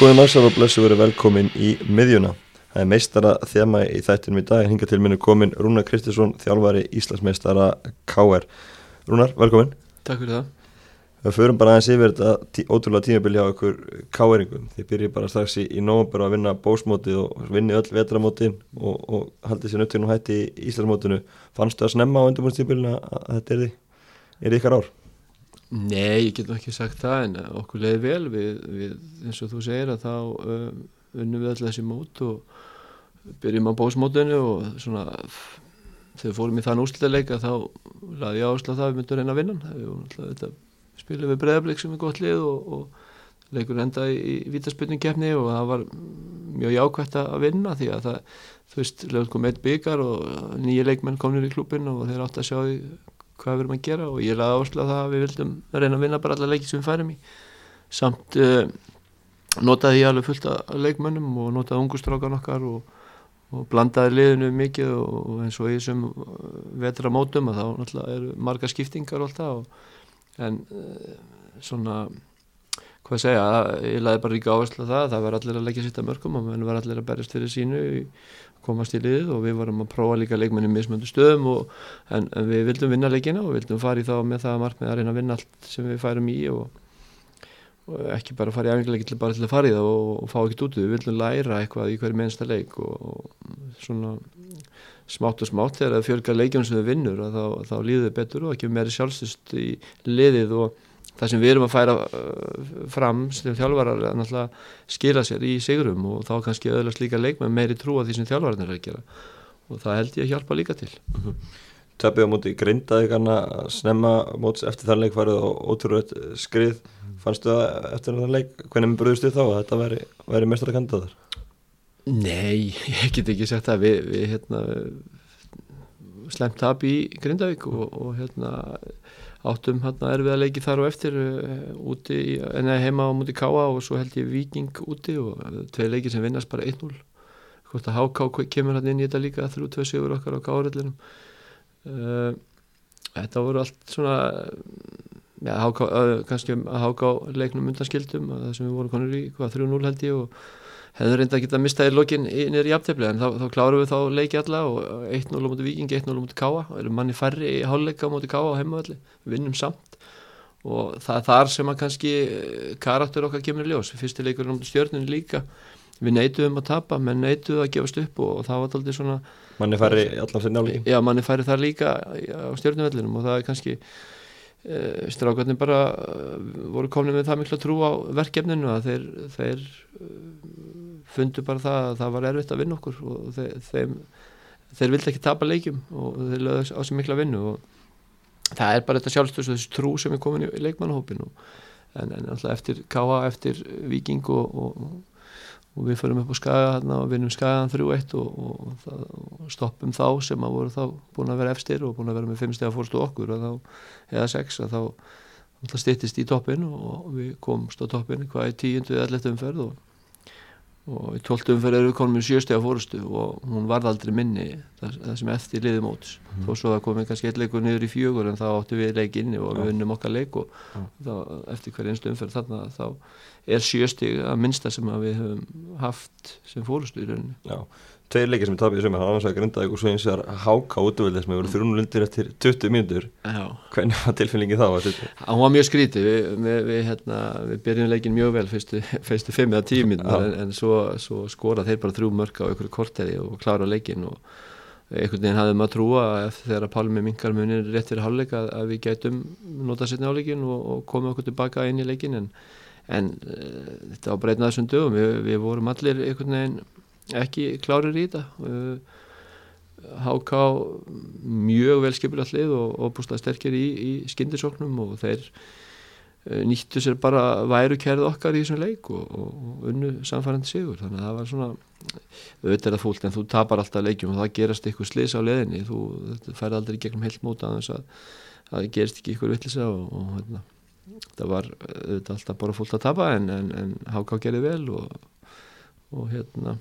Góðan næsar og blessu verið velkomin í miðjuna. Það er meistara þema í þættinum í dag. Hinga til minni komin Rúnar Kristinsson, þjálfari Íslandsmeistara K.R. Rúnar, velkomin. Takk fyrir það. Við förum bara aðeins yfir þetta ótrúlega tímabili á ykkur K.R.ingum. Þið byrjið bara strax í, í nógumber að vinna bósmótið og vinni öll vetramótið og, og haldið sér nöttin og hætti í Íslandsmótinu. Fannstu það snemma á undirbúinstímabilinu að þetta er, er ykkar ár? Nei, ég get ekki sagt það en okkur leiði vel við, við eins og þú segir að þá um, unnum við alltaf þessi mót og byrjum á bósmótinu og svona þegar fórum í þann úrslutleika þá laði ég að það við myndum reyna að vinna. Við spilum við breðablik sem er gott lið og, og leikur enda í, í vítaspilningkeppni og það var mjög jákvæmt að vinna því að það, þú veist, lögum kom eitt byggar og nýja leikmenn komnir í klubin og þeir átt að sjá hvað við erum að gera og ég laði áherslu að það að við vildum reyna að vinna bara alla leikið sem við færum í. Samt uh, notaði ég alveg fullt af leikmönnum og notaði ungustrákan okkar og, og blandaði liðinu mikið og eins og ég sem vetra mótum að þá náttúrulega eru marga skiptingar og allt það og, en uh, svona hvað segja, ég laði bara ríka áherslu að það það var allir að leggja sitt að mörgum og var allir að berjast fyrir sínu komast í liðið og við varum að prófa líka leikmenni mismöndu stöðum og, en, en við vildum vinna leikina og vildum fara í þá með það markmið að reyna að vinna allt sem við færum í og, og ekki bara fara í æfingarleiki til bara til að fara í það og, og fá ekkert út við vildum læra eitthvað í hverju mennsta leik og svona smátt og smátt þegar það fjölgar leikjum sem við vinnur þá, þá líður við betur og ekki meiri sjálfsist í liðið og það sem við erum að færa uh, fram sem þjálfarar er náttúrulega skila sér í sigurum og þá kannski öðlast líka leik með meiri trú á því sem þjálfararnir er að gera. Og það held ég að hjálpa líka til. -huh. Töpið á móti grindaði kannar að snemma móts eftir þann leik farið og ótrúið skrið. Fannstu það eftir þann leik? Hvernig bröðustu þá að þetta væri, væri mestra kandidatar? Nei, ég get ekki sagt það. Við, við hérna, slemt tap í Grindavík og, og hérna áttum hérna erfið að leiki þar og eftir uh, úti, en heima á múti Káa og svo held ég Viking úti og tvei leiki sem vinnast bara 1-0 hvort að Háká kemur hérna inn í þetta líka þrjú tvei sigur okkar á Káaröllinum þetta voru allt svona Háká, uh, kannski að Háká leiknum undanskildum það sem við vorum konur í, hvað 3-0 held ég og hefur reynda að geta mistað í lokin nýður í aftefli en þá, þá klárum við þá leiki alla og 1-0 á móti Viking, 1-0 á móti Káa og erum manni færri í háluleika móti Káa á heimavalli, vinnum samt. Og það er þar sem að kannski eh, karakter okkar kemur í ljós. Fyrsti leikur á móti stjórnun líka. Við neituðum að tapa, menn neituðu að gefast upp og, og það var aldrei svona manni færri allan sem náli já, manni færri þar líka á stjórnunvellinum og það er kannski Uh, strákarnir bara uh, voru komni með það miklu að trú á verkefninu að þeir, þeir fundu bara það að það var erfitt að vinna okkur og þeir, þeim, þeir vildi ekki tapa leikjum og þeir lögðu á sig miklu að vinna og það er bara þetta sjálfstöðs og þessu trú sem er komin í, leikmannahópin en, en alltaf eftir Káa, eftir Viking og, og og við förum upp á skaga hérna og vinnum skagaðan 3-1 og, og, og stoppum þá sem að voru þá búin að vera efstir og búin að vera með 5 steg að fórstu okkur þá, eða 6 að þá stittist í toppin og við komumst á toppin hvað í 10. eða 11. umferð og, og í 12. umferð eru við konum með 7 steg að fórstu og hún varð aldrei minni það, það sem eftir liði móts mm. þó svo að komið kannski eitt leikur niður í fjögur en þá áttu við leik inni og við vinnum okkar leik og þá, eftir hver einstu umferð þarna þá er sjöstig að minnsta sem að við höfum haft sem fórustu í rauninni Já, tveir leikir sem er tapið í sumar, það var náttúrulega grindaði og svo eins og háká útvöldið sem hefur verið þrjúnu lundir eftir 20 mínútur. Hvernig var tilfinningi þá? Hún var mjög skrítið. Við, við, við, hérna, við byrjum leikin mjög vel fyrstu, fyrstu 5 eða 10 mínútur en, en svo, svo skora þeir bara þrjú mörg á einhverju korteri og klára leikin og einhvern veginn hafðum að trúa þegar að Palmi mingar munir rétt fyrir halvleik að, að við gætum nota setni á leikin og, og komið okkur tilbaka inn í leikin en en uh, þetta var breytnað þessum dögum. Við, við vorum allir einhvern veginn ekki klárir í þetta. HK mjög velskipilegt lið og óbúslega sterkir í, í skindisóknum og þeir uh, nýttu sér bara væru kærið okkar í þessum leik og, og, unnu samfærandi sigur. Þannig að það var svona auðvitað er það fólk en þú tapar alltaf leikjum og það gerast eitthvað slis á leðinni þú færði aldrei gegnum heilt móta að það gerist ekki ykkur vittlisa og, og hérna það var auðvitað alltaf bara fullt að tapa en, en, en Háká gerði vel og, og hérna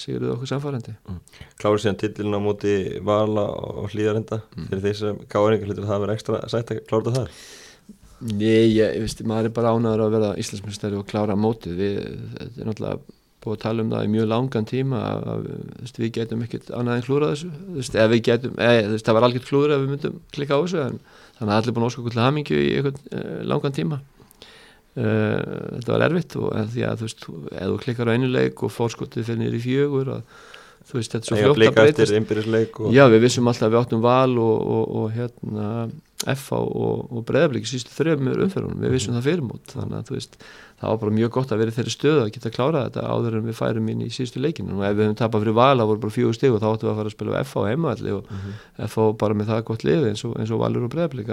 sigurðuð okkur samfærandi mm. Kláður síðan tillin á móti Vala og Hlýjarenda mm. fyrir því sem Káringar hlutur að það verði ekstra sætt að klára þetta þar Nei, ég, ég veist, maður er bara ánæður að vera Íslandsmyndstæri og klára mótið. Við, þetta er náttúrulega búið að tala um það í mjög langan tíma að, veist, við getum ekkert annað en klúra þessu. Veist, getum, eða, veist, það var algjört klúra ef við myndum klikka á þessu en þannig að allir búin að óskaka til hamingju í einhvern uh, langan tíma uh, þetta var erfitt og því að þú veist, ef þú klikkar á einu leik og fórskotið fyrir nýri fjögur að þú veist, þetta er svo fljótt að breytast. og... Já, við vissum alltaf að við áttum val og, og, og hérna FH og, og Breðablík sístu þrejumur umferðunum, við vissum það fyrirmót þannig að þú veist, það var bara mjög gott að vera þeirri stöðu að geta klárað þetta áður en við færum inn í sístu leikinu og ef við höfum tapað fyrir val, það voru bara fjögur stig og þá áttum við að fara að spila FH og heimavalli og mm -hmm. FH bara með það gott lið eins og, eins og Valur og Breðablík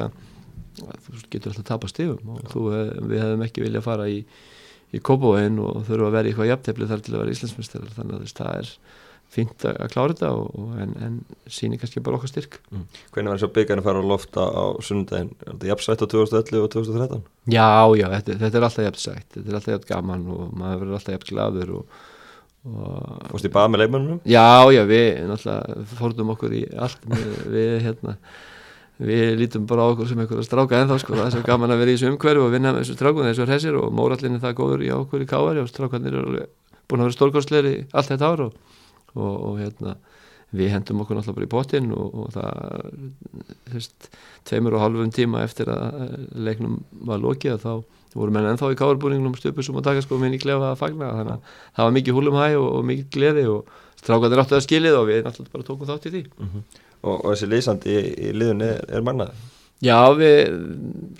þú getur alltaf tapað stigum og þú, við hefum ekki viljað fara í, í Kópavóin og þurfa að vera í eitthvað jafntefni þar til að vera Íslandsmyndstöðar þannig að það er fínt að klára þetta og, og, en, en síni kannski bara okkar styrk mm. Hvernig var þess að byggjarni fara á lofta á sunnundaginn? Er þetta jafnsætt á 2011 og 2013? Já, já, þetta, þetta er alltaf jafnsætt þetta er alltaf jafn gaman og maður verður alltaf jafn gladur og, Fórst í bað með leikmannunum? Já, já, við náttúrulega fórðum okkur í allt við, við hérna við lítum bara á okkur sem einhverja stráka en þá sko, það er svo gaman að vera í þessu umhverju og vinna með þessu strákunni þessu hessir og mórallinni það góður í okkur í káari og strákarnir eru búin að vera stórkostleiri allt þetta ár og og, og hérna við hendum okkur náttúrulega bara í potinn og, og það, þú veist tveimur og halvum tíma eftir að leiknum var lokið þá voru menn ennþá í káarbúningnum stöpusum og dagaskofum inn í klefa að fagna. Þannig að það var mikið húlum hæg og, og mikið gleði og strákanir áttu að skilið og við náttúrulega bara tókum þátt í því. Mm -hmm. Og, og þessi leysandi í, í liðunni er, er mannað? Já, við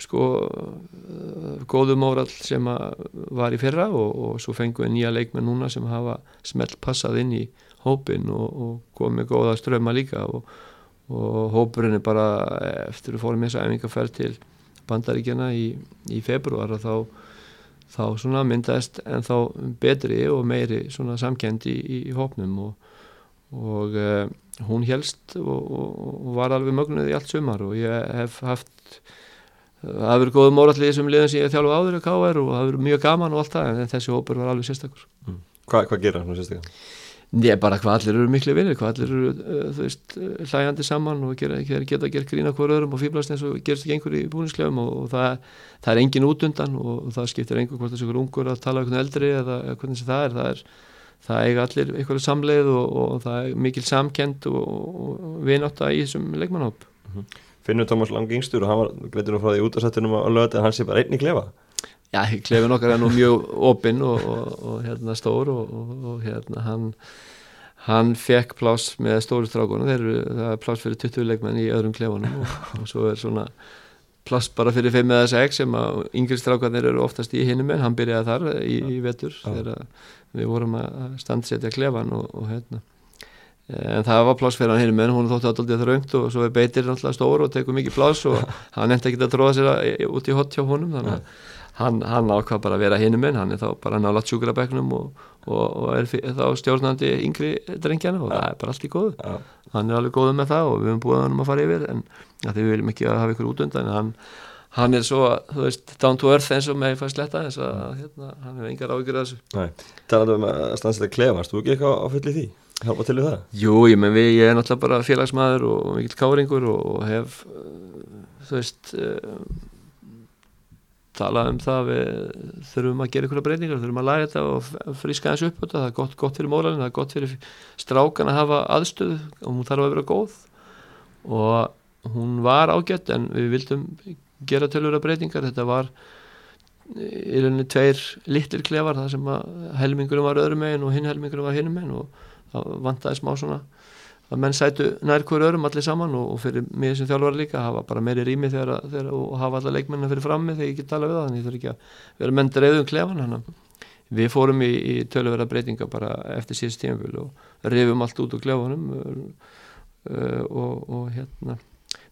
sko góðum órall sem var í fyrra og, og svo fengum við nýja leikmenn núna sem hafa smelt passað inn í hópin og, og komið góða ströma líka og, og hópurinn er bara eftir að fórum þess að efingarferð til bandaríkjana í, í februar og þá, þá myndaðist en þá betri og meiri samkendi í, í hópnum og, og uh, hún helst og var alveg mögnuð í allt sumar og ég hef haft það hefur góð mórallið sem liðan sem ég þjálfu áður í KR og það hefur mjög gaman og allt það en þessi hópur var alveg sérstakur mm. Hvað hva gerir hann sérstaklega? Nei, bara hvað allir eru miklu vinnir, hvað allir eru, uh, þú veist, hlægandi saman og gera, geta að gera grína hver öðrum og fýblast eins og gerst ekki einhver í búinsklefum og, og það, það er engin út undan og, og það skiptir einhver hvort þessi ungur að tala um einhvern eldri eða hvernig það er, það er, það eiga allir einhverju samleið og, og það er mikil samkend og vinátt í þessum leikmannhóp. -hmm. Finnur Tómas Langingstur og hann var greitur nú frá því út af settunum á lögðu en hann sé bara einni klefa? Já, klefin okkar er nú mjög opinn og, og, og hérna stór og, og hérna hann hann fekk pláss með stóru strákunum það er pláss fyrir 20 leikmenn í öðrum klefunum og svo er svona pláss bara fyrir 5 eða 6 sem að yngri strákunir eru oftast í hinnum en hann byrjaði þar í, í vetur þegar við vorum að standsetja klefan og hérna. En það var pláss fyrir hann hinnum en hún þótti alltaf þröngt og svo er beitir alltaf stór og tekur mikið pláss og hann nefndi ekki að tróða sér út í hot hjá honum. Þannig að hann, hann ákvað bara að vera hinnum en hann er þá bara nála tjúkrabæknum og, og, og er þá stjórnandi yngri drengjana og ja. það er bara allt í góðu. Ja. hann er alveg góðu með það og við höfum búið hann um að fara yfir en við viljum ekki að hafa ykkur út undan en hann, hann er svo, þú veist, down to earth eins og með fæst letta þess að hérna, hann hefur engar ágjur að þessu. Talandu um að stannslega klefast, þú ekki eitthvað á fulli því? Hjálpa til það? Jú, ég menn við, ég er náttúrulega bara félagsmaður og mikill káringur og hef, þú veist tala um það við þurfum að gera ykkur breyningar, þurfum að læra þetta og fríska þessu upp það er gott, gott fyrir móralin, það er gott fyrir strákan að hafa aðstöðu og hún þarf að vera góð. Og hún var ágætt en við vildum gera tölvura breytingar. Þetta var í rauninni tveir litlir klefar það sem að helmingurum var öðrum megin og hinn helmingurum var hinnum megin og það vantæði smá svona að menn sætu nær hverju örum allir saman og, og fyrir mig sem þjálfur líka hafa bara meiri rými þegar, þegar og hafa alla leikmennar fyrir frammi þegar ég get tala við það þannig ég þurf ekki að vera menn dreifðum klefan hann við fórum í, í töluverða breytinga bara eftir síðust tímafél og rifum allt út úr klefanum uh, og, og hérna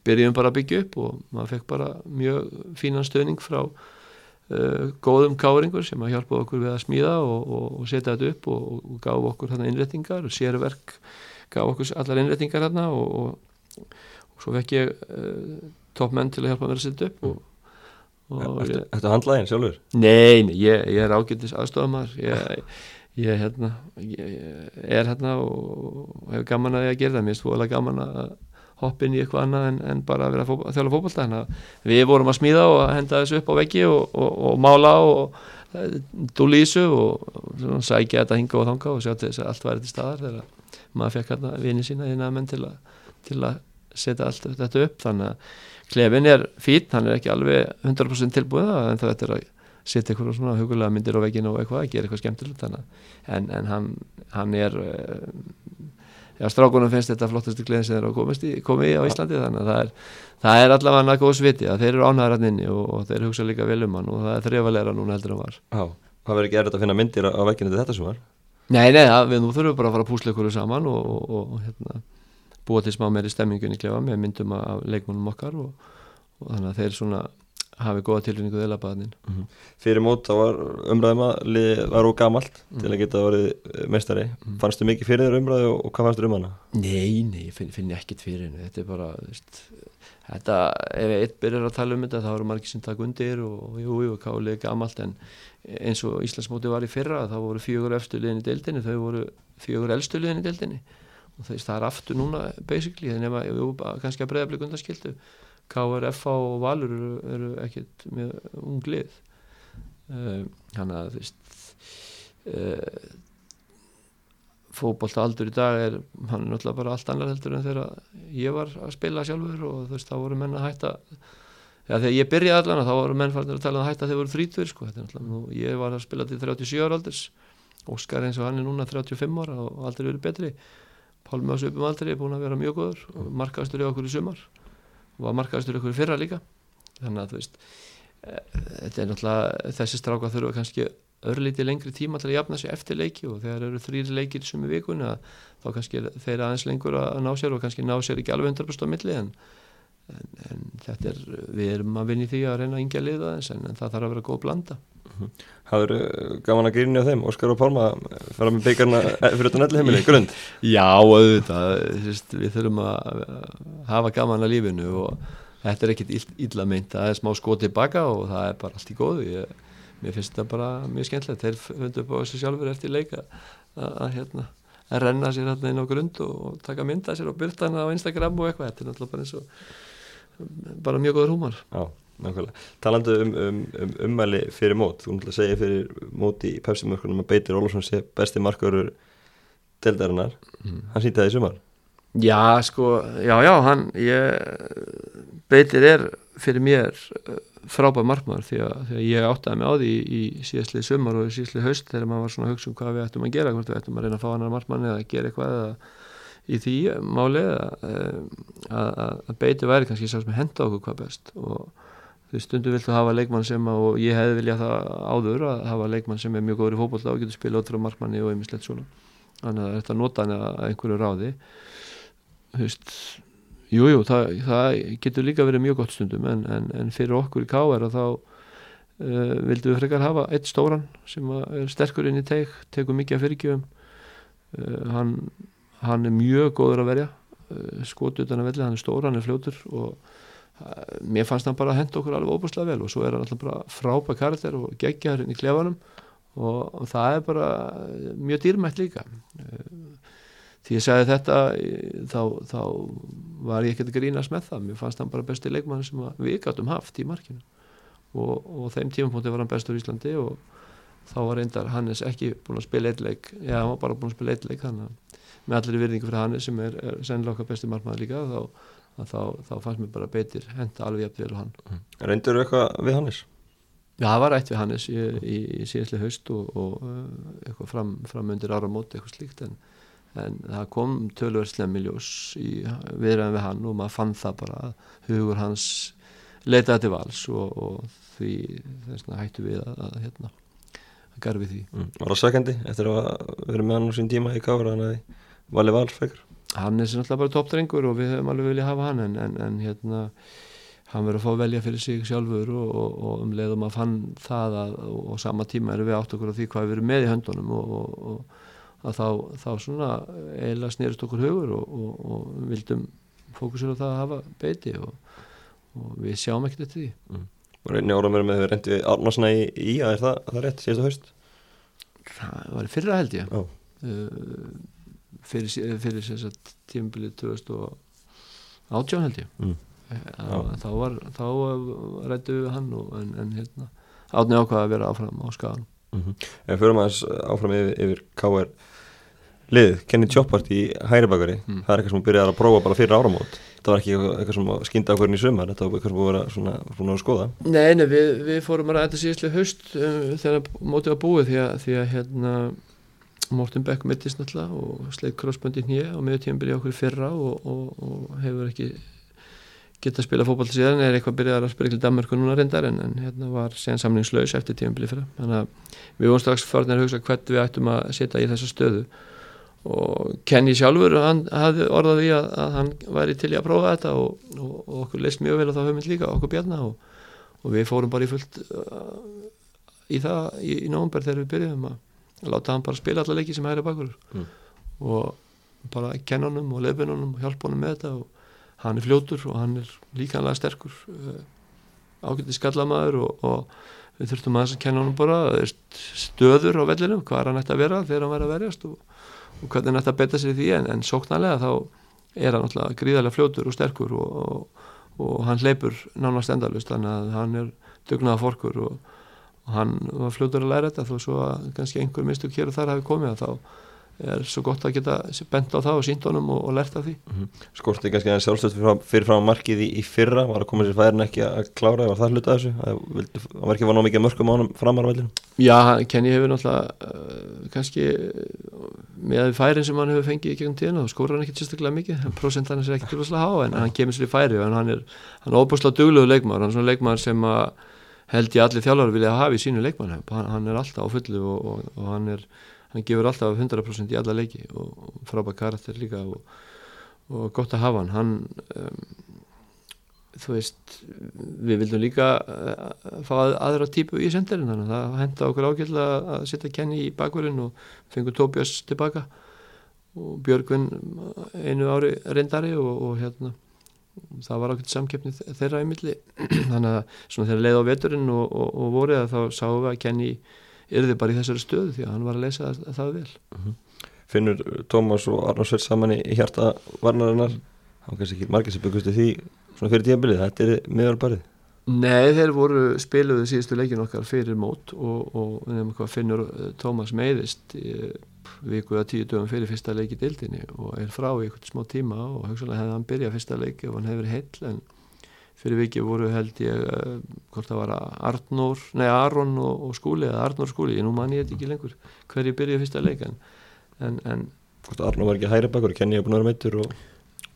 byrjum bara að byggja upp og maður fekk bara mjög fínan stöðning frá uh, góðum káringur sem að hjálpa okkur við að smíða og, og setja þetta upp og gaf okkur hérna innrettingar og sérverk gaf okkur allar innrettingar hérna og, og, og svo fekk ég uh, toppmenn til að hjálpa mér að setja upp og, Þetta handlægin sjálfur? Nei, nei ég, ég er ágættis aðstofamar ég, ég, hérna, ég er hérna og hefur gaman að ég að gera það mér er stvoðalega gaman að hoppin í eitthvað annað en, en bara að vera fótbol, að þjála fótbolta. Þannig að við vorum að smíða og að henda þessu upp á veggi og, og, og mála og í þessu og, og sækja þetta hinga og þanga og sjá til þess að allt væri til staðar þegar maður fekk hérna vinið sína í næðamenn til, til að setja allt þetta upp. Þannig að klefin er fít, hann er ekki alveg 100% tilbúið en þetta er að setja eitthvað svona hugulega myndir á veggin og eitthvað, gera eitthvað skemmtilegt. En, en hann, hann er já, strákunum finnst þetta flottastu gleðin sem þeir hafa komið í á Íslandi þannig að það er, það er allavega nægt góð sviti að þeir eru ánæðaranninni og, og þeir hugsa líka vel um hann og það er þrjöfalegra núna heldur en var. Já, það verður ekki erfitt að finna myndir á vegginu til þetta sem var? Nei, nei, það, við nú þurfum bara að fara að púsla ykkur saman og, og, og hérna, búa til smá meiri stemmingun í klefa með myndum af leikmunum okkar og þannig að þeir svona hafi góða tilfinningu þeirra baðin mm -hmm. Fyrir mót þá var umræðum að var úr gamalt mm -hmm. til að geta verið eh, mestari mm -hmm. fannstu mikið fyrir þeirra umræðu og, og hvað fannstu um hana? Nei, nei, finn, finn ég ekkit fyrir henni þetta er bara veist, þetta, ef eitt byrjar að tala um þetta þá eru margir sem takk undir og jú, jú, kálega gamalt en eins og Íslandsmóti var í fyrra þá voru fjögur efstu liðin í deildinni þau voru fjögur elstu liðin í deildinni og þess, það er aftur núna basically þannig að við kannski að breyða blikundaskildu KRF og Valur eru, eru ekkert með unglið. Þannig að þú veist uh, fókbólta aldur í dag er hann er náttúrulega bara allt annar heldur en þegar ég var að spila sjálfur og þú veist þá voru menn að hætta Já, þegar ég byrjaði allan þá voru menn farin að tala um að hætta þegar voru þrítur sko. ég var að spila til 37 ára aldurs. Óskar eins og hann er núna 35 ára og aldrei verið betri. Pálmi á söpum aldrei er búin að vera mjög góður og markaðstur í okkur í sumar var okkur í fyrra líka. Þannig að þú veist e, þetta er náttúrulega þessi stráka þurfa kannski örlítið lengri tíma til að jafna sér eftir leiki og þegar eru þrýri leikir sem er vikun þá kannski þeir aðeins lengur að ná sér og kannski ná sér ekki alveg 100% á milli en En, en þetta er, við erum að vinni því að reyna að yngja liða þess en, en það þarf að vera góð blanda. Hafður gaman að gríni á þeim, Óskar og Pálma fara með beigarna fyrir þetta nættileg heimili, grund? Já, auðvitað. Við þurfum að hafa gaman að lífinu og þetta er ekkit illa meint, það er smá skót tilbaka og það er bara allt í góðu. Ég, mér finnst þetta bara mjög skemmtilegt. Þeir fundu upp á þessu sjálfur eftir leika að hérna að renna sér hérna inn á grund og taka mynda sér og byrta hana á Instagram og eitthvað, þetta er náttúrulega bara eins og bara mjög góður húmar Já, nákvæmlega. Talandu um, um, um ummæli fyrir mót, þú náttúrulega segir fyrir móti í pepsimörkunum að Beitir Ólafsson sé besti markaður deldarinnar, mm. hann sýtti það í sumar Já, sko, já, já hann, ég Beitir er fyrir mér uh, frábæð markmaður því að, því að ég áttaði mig á því í, í síðastlið sumar og síðastlið haust þegar maður var svona að hugsa um hvað við ættum að gera hvort við ættum að reyna að fá annar markmann eða að gera eitthvað eða í því máli að, að beiti væri kannski sá sem henda okkur hvað best. Og þú stundu viltu hafa leikmann sem að, og ég hefði viljað það áður að hafa leikmann sem er mjög góður í fókbólta og getur spila ótrúð markmanni og einmislegt svona. Þannig að þetta nota hann að einhverju ráði. Þú veist jújú, jú, það, það getur líka verið mjög gott stundum en, en, en fyrir okkur í K.R. þá uh, vildum við frekar hafa eitt stóran sem er sterkur inn í teik tegur mikið af fyrirgjöfum. Uh, hann hann er mjög góður að verja eh, skotu utan að velli, hann er stór, hann er fljótur og uh, mér fannst hann bara að henda okkur alveg óbúslega vel og svo er hann alltaf bara frábæð karakter og geggja hérna í klefanum og, og það er bara mjög dýrmætt líka. Því ég segði þetta þá, þá var ég ekkert að grínast með það. Mér fannst hann bara besti leikmann sem við gáttum haft í markinu. Og, og þeim tímapunkti var hann bestur í Íslandi og þá var reyndar Hannes ekki búin að spila eitthleik, já hann var bara búin að spila eitthleik þannig að með allir virðingu fyrir hann sem er, er sennilega okkar besti margmæður líka þá, þá, þá fannst mér bara betur henda alveg jægt vel og hann mm. Reyndur þú eitthvað við Hannes? Já, það var eitt við Hannes í, í, í síðastlega haust og, og uh, eitthvað fram, fram undir ára móti eitthvað slíkt en, en það kom tölverð slemmiljós viðræðin við hann og maður fann það bara að hugur hans leitaði til vals og, og því þess að hættu við að, að hérna að garfi því mm. Var það sökandi eftir að vera með hann úr sín tíma í kára hann að Vali Vals frekar hann er náttúrulega bara toppdrengur og við höfum alveg viljað hafa hann en, en, en hérna hann verður að fá velja fyrir sig sjálfur og, og, og um leiðum að fann það að, og, og sama tíma erum við átt okkur á því hvað við erum með í höndunum og að þá, þá svona eiginlega snýrist okkur hugur og vildum fókusur á það að hafa beiti og við sjáum ekkert eftir því mm. og reynir ára með við reyndi Arnarsna í, í að er það, það rétt síðastu haust? Það var fyrra held ég oh. uh, fyrir, fyrir tímbilið 2000 og átján held ég. Mm. þá, þá var þá rættu við hann og, en, en hérna átni ákvaða að vera áfram á skagan Mm -hmm. En fyrir maður áfram yfir, yfir KR lið, Kenny Choppart í hægri bakari, Mm. það er eitthvað sem hún byrjaði að prófa bara fyrir áramót, það var ekki eitthvað, sem skynda ákveðin í sömar, þetta var eitthvað sem búið að vera svona, svona að skoða. Nei, nei, við, við fórum að ræta síðastlega haust um, þegar mótið var búið því að, því að hérna Morten Beck mittist náttúrulega og sleik crossböndi nýja og meðu tíma byrja okkur í fyrra og, og, og hefur ekki getað að spila fótball síðan er eitthvað byrjað að spila til Danmarku núna reyndar en, en hérna var síðan samlingslaus eftir tíma byrja fyrra. Þannig að við vorum strax förnir að hugsa hvert við ættum að setja í þessa stöðu. Og Kenny sjálfur hann hafði orðað því að, að hann væri til í að prófa þetta og, og, okkur leist mjög vel á það höfum líka okkur bjarna og, við fórum bara í fullt uh, í það í, í nómber þegar við byrjuðum að láta hann bara spila alla leiki sem hægri bakur Mm. og bara kenna honum og lefin honum og hjálpa honum með þetta og hann er fljótur og hann er líkanlega sterkur uh, ágætti skallamaður og, og við þurftum aðeins að kenna honum bara stöður á vellinum, hvað er hann ætti að vera þegar hann væri að verjast og, og hvernig hann ætti að betta sér í því en, en sóknarlega þá er hann alltaf gríðarlega fljótur og sterkur og, og, og hann hleypur nánast endalust þannig að hann er dugnaða forkur og, og hann var fljótur að læra þetta þó svo að kannski einhver mistök hér og þar hafi komið að þá er svo gott að geta bent á það og sínt honum og, og lært af því Skorti kannski aðeins sjálfstöð fyrir, fram- fyrir frá markið í, í fyrra, var að koma sér færin ekki að klára, var það hluta þessu? Vildi- það var ekki að ná mikið af mörkum á honum framar á vellinu? Já, Kenny hefur náttúrulega uh, kannski uh, með færin sem hann hefur fengið í gegnum tíðina þá skórar hann ekkert sérstaklega mikið en prosent hann er ekkert úrvæslega há en hann kemur sér í færi og hann er, hann er óbúslega duglegu leikmaður hann er svona leikmaður sem að held ég allir þjálfar vilja hafa í sínu leikmann hann, hann er alltaf á fullu og, og, og hann er hann gefur alltaf 100% í alla leiki og, og frábæð karakter líka og, gott að hafa hann. Hann um, þú veist við vildum líka uh, fá að, aðra típu í senderinn þannig að það henda okkur ágjörlega að setja Kenny í bakverðin og fengur Tobias tilbaka og Björgvin einu ári reyndari og, og hérna það var ákveðt samkeppni þeirra í milli. Þannig að svona þegar leið á veturinn og, og, og vorið að þá sáum við að Kenny yrði bara í þessari stöðu því að hann var að leysa það, það vel. Finnur Tómas og Arnór Sveit saman í, í hjarta varnarinnar, þá kannski ekki margir sem byggustu því svona fyrir tíðanbilið, þetta er miður barið. Nei, þeir voru spiluðu síðustu leikin okkar fyrir mót og, og nefnum hvað finnur uh, Tómas meiðist í, viku eða tíu dögum fyrir fyrsta leik í dildinni og er frá í eitthvað smá tíma og hugsanlega hefði hann byrjað fyrsta leik ef hann hefur heill en fyrir viki voru held ég uh, hvort það var Arnór, nei Aron og, og skúli eða Arnór skúli, ég nú man ég þetta ekki lengur hverju byrjaði fyrsta leik en, en, en Hvort Arnór var ekki hægri bakur, Kenny hefur búin að vera meittur og...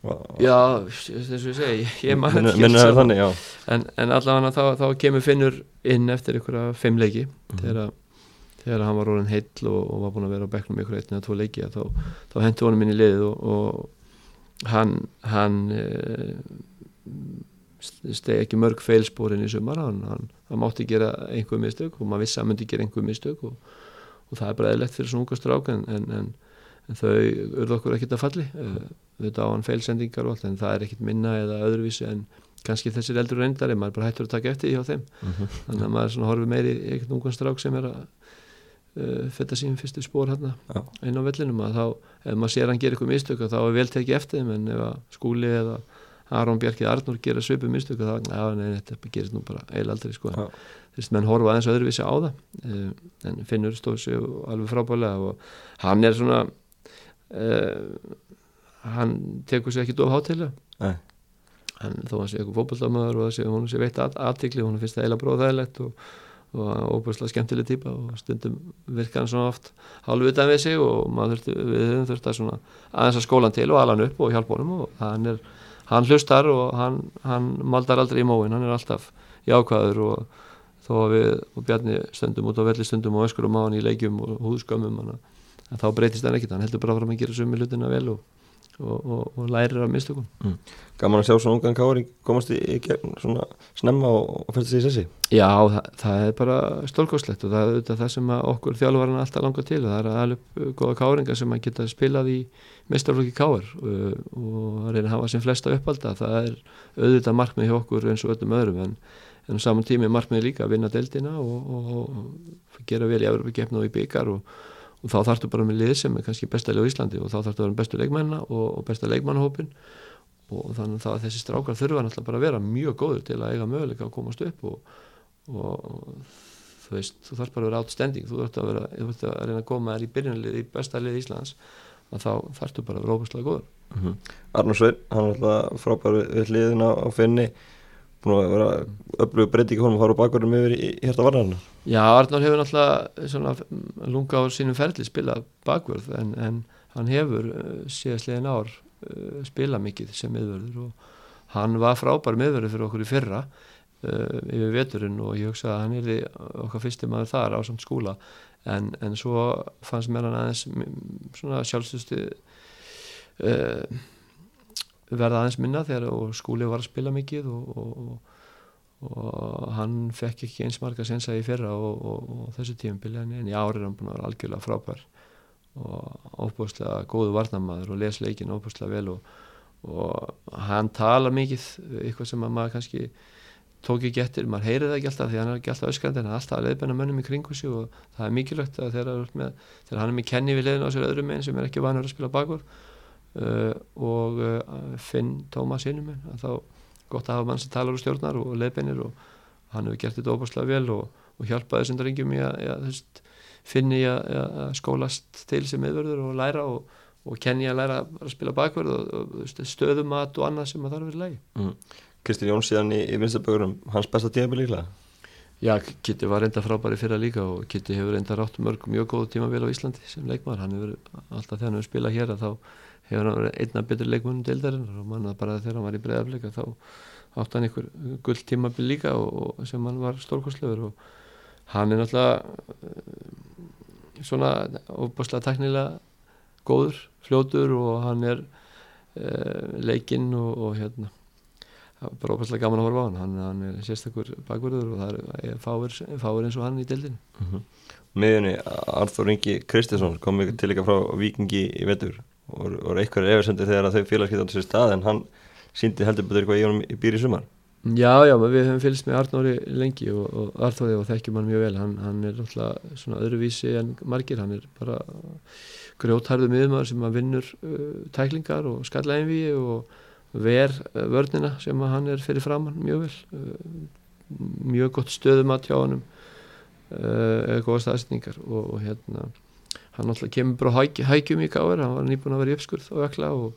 og já, þess að ég segi ég minna ekki en, en allavega þá, þá kemur Finnur inn eftir einhverja fimm leiki þegar, þegar hann var orðin heill og, og var búin að vera á bekknum einhverja einn eða tvo leiki þá, þá hendi honum inn í liðið og, og hann hann eh, stegi ekki mörg feilspórin í sumar hann, hann, hann mátti gera einhver mistök og maður vissi að hann myndi gera einhver mistök og, og það er bara eðlegt fyrir svona unga strák en, en, en, en þau urðu okkur ekkert að falli. Uh, þetta á hann feilsendingar og allt en það er ekkert minna eða öðruvísi en kannski þessir eldur reyndari, maður er bara hættur að taka eftir hjá þeim. Þannig að maður horfir meiri einhvern ungan strák sem er að uh, fetta sín fyrstu spór hérna inn á vellinum að þá, ef maður sér hann gera eitthvað mistök þá er vel tekið eftir þeim en ef að skúli eða Aron Bjarki Arnur gera svipu mistök þá, já, nei, þetta gerist nú bara eil aldrei sko, þess að menn horfa aðeins öðruvísi á það uh, en Finnur stóð sér alveg frábælega og hann er svona uh, hann tekur sér ekki dof hátilega þó hann sé eitthvað fótbollamöður og það sé, hún sé veitt aðtikli, hún finnst það eiginlega bróðæðilegt og, og óbúrslega skemmtileg típa og stundum virka hann svona oft hálfvitað við sig og þurfti, við höfum þurft að svona aðeins að skólan til og ala hann upp og hjálpa honum og hann er, hann hlustar og hann, hann maldar aldrei í móin, hann er alltaf jákvæður og þó að við og Bjarni stundum út á velli stundum og öskurum á hann í leikjum og húðskömmum að þá breytist hann ekkit, hann heldur bara fram að gera sumi hlutina vel og, og, og, og lærir af mistökum. Gaman að sjá svona ungan káring komast í, í gegn svona snemma og, og fyrst því sessi. Já, það, það er bara stólkoslegt og það er auðvitað það sem okkur þjálfarinn alltaf langar til. Það er að alveg upp góða káringa sem að geta spilað í mestarflokki káar uh, og að reyna að hafa sem flesta uppalda það er auðvitað markmið hjá okkur eins og öllum öðrum en, en saman tími markmið líka að vinna deildina og, og, og gera vel í Evropakefna og í byggar og, og þá þarftu bara með lið sem er kannski besta lið á Íslandi og þá þarftu að vera bestu leikmenna og, og besta leikmannahópin og þannig að þessi strákar þurfa náttúrulega bara að vera mjög góður til að eiga möguleika að komast upp og, og þú veist, þú þarf bara að vera outstanding. Þú þarf að, vera, þú þarf að reyna að koma þær í byrjunlið í besta lið Íslands að þá þarftu bara að vera óbúslega góður. Mm -hmm. Arnur Svein, hann er alltaf frábær við liðina á finni búin að vera öflugur breytingi honum að fara á bakverðum yfir í, hérta varnarna Já, Arnur hefur náttúrulega lunga á sínum ferli spilað bakverð en, en hann hefur uh, síðastlegin ár uh, spilað mikið sem miðverður og hann var frábær miðverður fyrir okkur í fyrra uh, yfir veturinn og ég hugsa að hann er okkar fyrsti maður þar á samt skúla en, en svo fannst mér hann aðeins svona sjálfstöðstu uh, verða aðeins minna þegar skúli var að spila mikið og, og, og hann fekk ekki eins marga sensa í fyrra og, og þessu tíumbili en í árið hann búin að vera algjörlega frábær og óbúslega góðu varnamæður og les leikin óbúslega vel og hann tala mikið eitthvað sem maður kannski tók ekki eftir, maður heyrið það ekki alltaf því hann er ekki alltaf öskrandi en hann er alltaf að leiðbenna mönnum í kringu sig og það er mikilvægt að þegar, með, þegar hann er með kenni við leiðin á sér öðrum einn sem er ekki vanur að spila bakur uh, og uh, Finn Tómas innum þá gott að hafa mann sem talar og stjórnar og leiðbennir og hann hefur gert þetta óbúslega vel og, og hjálpaði þessum drengjum í að, að finni að, að skólast til sem meðverður og læra og, og kenni að læra að spila bakverð og, og stöðumat og annað sem að þarf verið lægi mm. Kristinn Jón síðan í, í vinstabögurum hans besta tímabili líklega? Já, Kitti var reynda frábæri fyrra líka og Kitti hefur reynda rátt mörg mjög góð tímabili á Íslandi sem leikmar, hann hefur alltaf þegar hann hefur spilað hér að þá hefur hann verið einna betur leikmunum deildarinn og manna bara þegar hann var í breiðafleika þá átt hann einhver gull tímabili líka og, og sem hann var stórkoslegur og hann er náttúrulega uh, svona óbúslega teknilega góður, fljótur og hann er uh, leikinn og, og hérna bara óbærslega gaman að horfa á hann. Hann, hann er sérstakur bakverður og það er fáir, fáir eins og hann í deildinu mm -hmm. Miðunni, Arþór Ingi Kristiðsson kom til eitthvað frá Vikingi í vetur og voru einhverju efersendir þegar þau félagskiptandi sér stað en hann síndi heldur betur eitthvað í honum í býri sumar? Já, já, við hefum fylgst með Arnóri lengi og, og Arþóri og þekkjum hann mjög vel. Hann, hann er alltaf svona öðruvísi en margir, hann er bara grjótharðu miðumar sem að vinnur uh, tæklingar og skallaðinvíi og ver eh, vörnina sem hann er fyrir framann mjög vel. Eh, mjög gott stöðum að tjá hann eða eh, góða staðsendingar og, og hérna hann alltaf kemur bara hæk, hækjum í gáður hann var nýbúin að vera í uppskurð og ökla og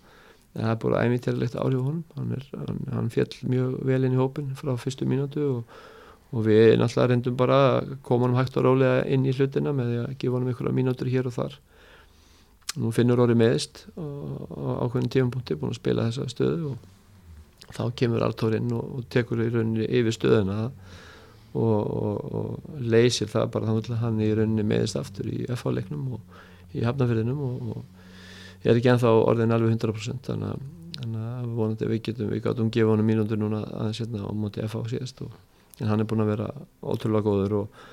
það er bara æmyndirlegt áhrif honum. Hann, er, hann, hann fjall mjög vel inn í hópin frá fyrstu mínútu og, og við náttúrulega reyndum bara að koma hann hægt og rálega inn í hlutina með að gefa hann einhverja mínútur hér og þar. Nú finnur orðið meðist á ákveðin tífumpunkti búin að spila þessa stöðu og þá kemur Artórin og, og tekur í rauninni yfir stöðuna og, og, og leysir það bara þannig að hann í rauninni meðist aftur í FH-leiknum og í hafnafyrðinum og ég er ekki enþá orðin alveg 100% þannig að, þannig að vonandi við getum við gáttum gefa hann mínundur núna aðeins hérna á móti FH síðast en hann er búin að vera ótrúlega góður og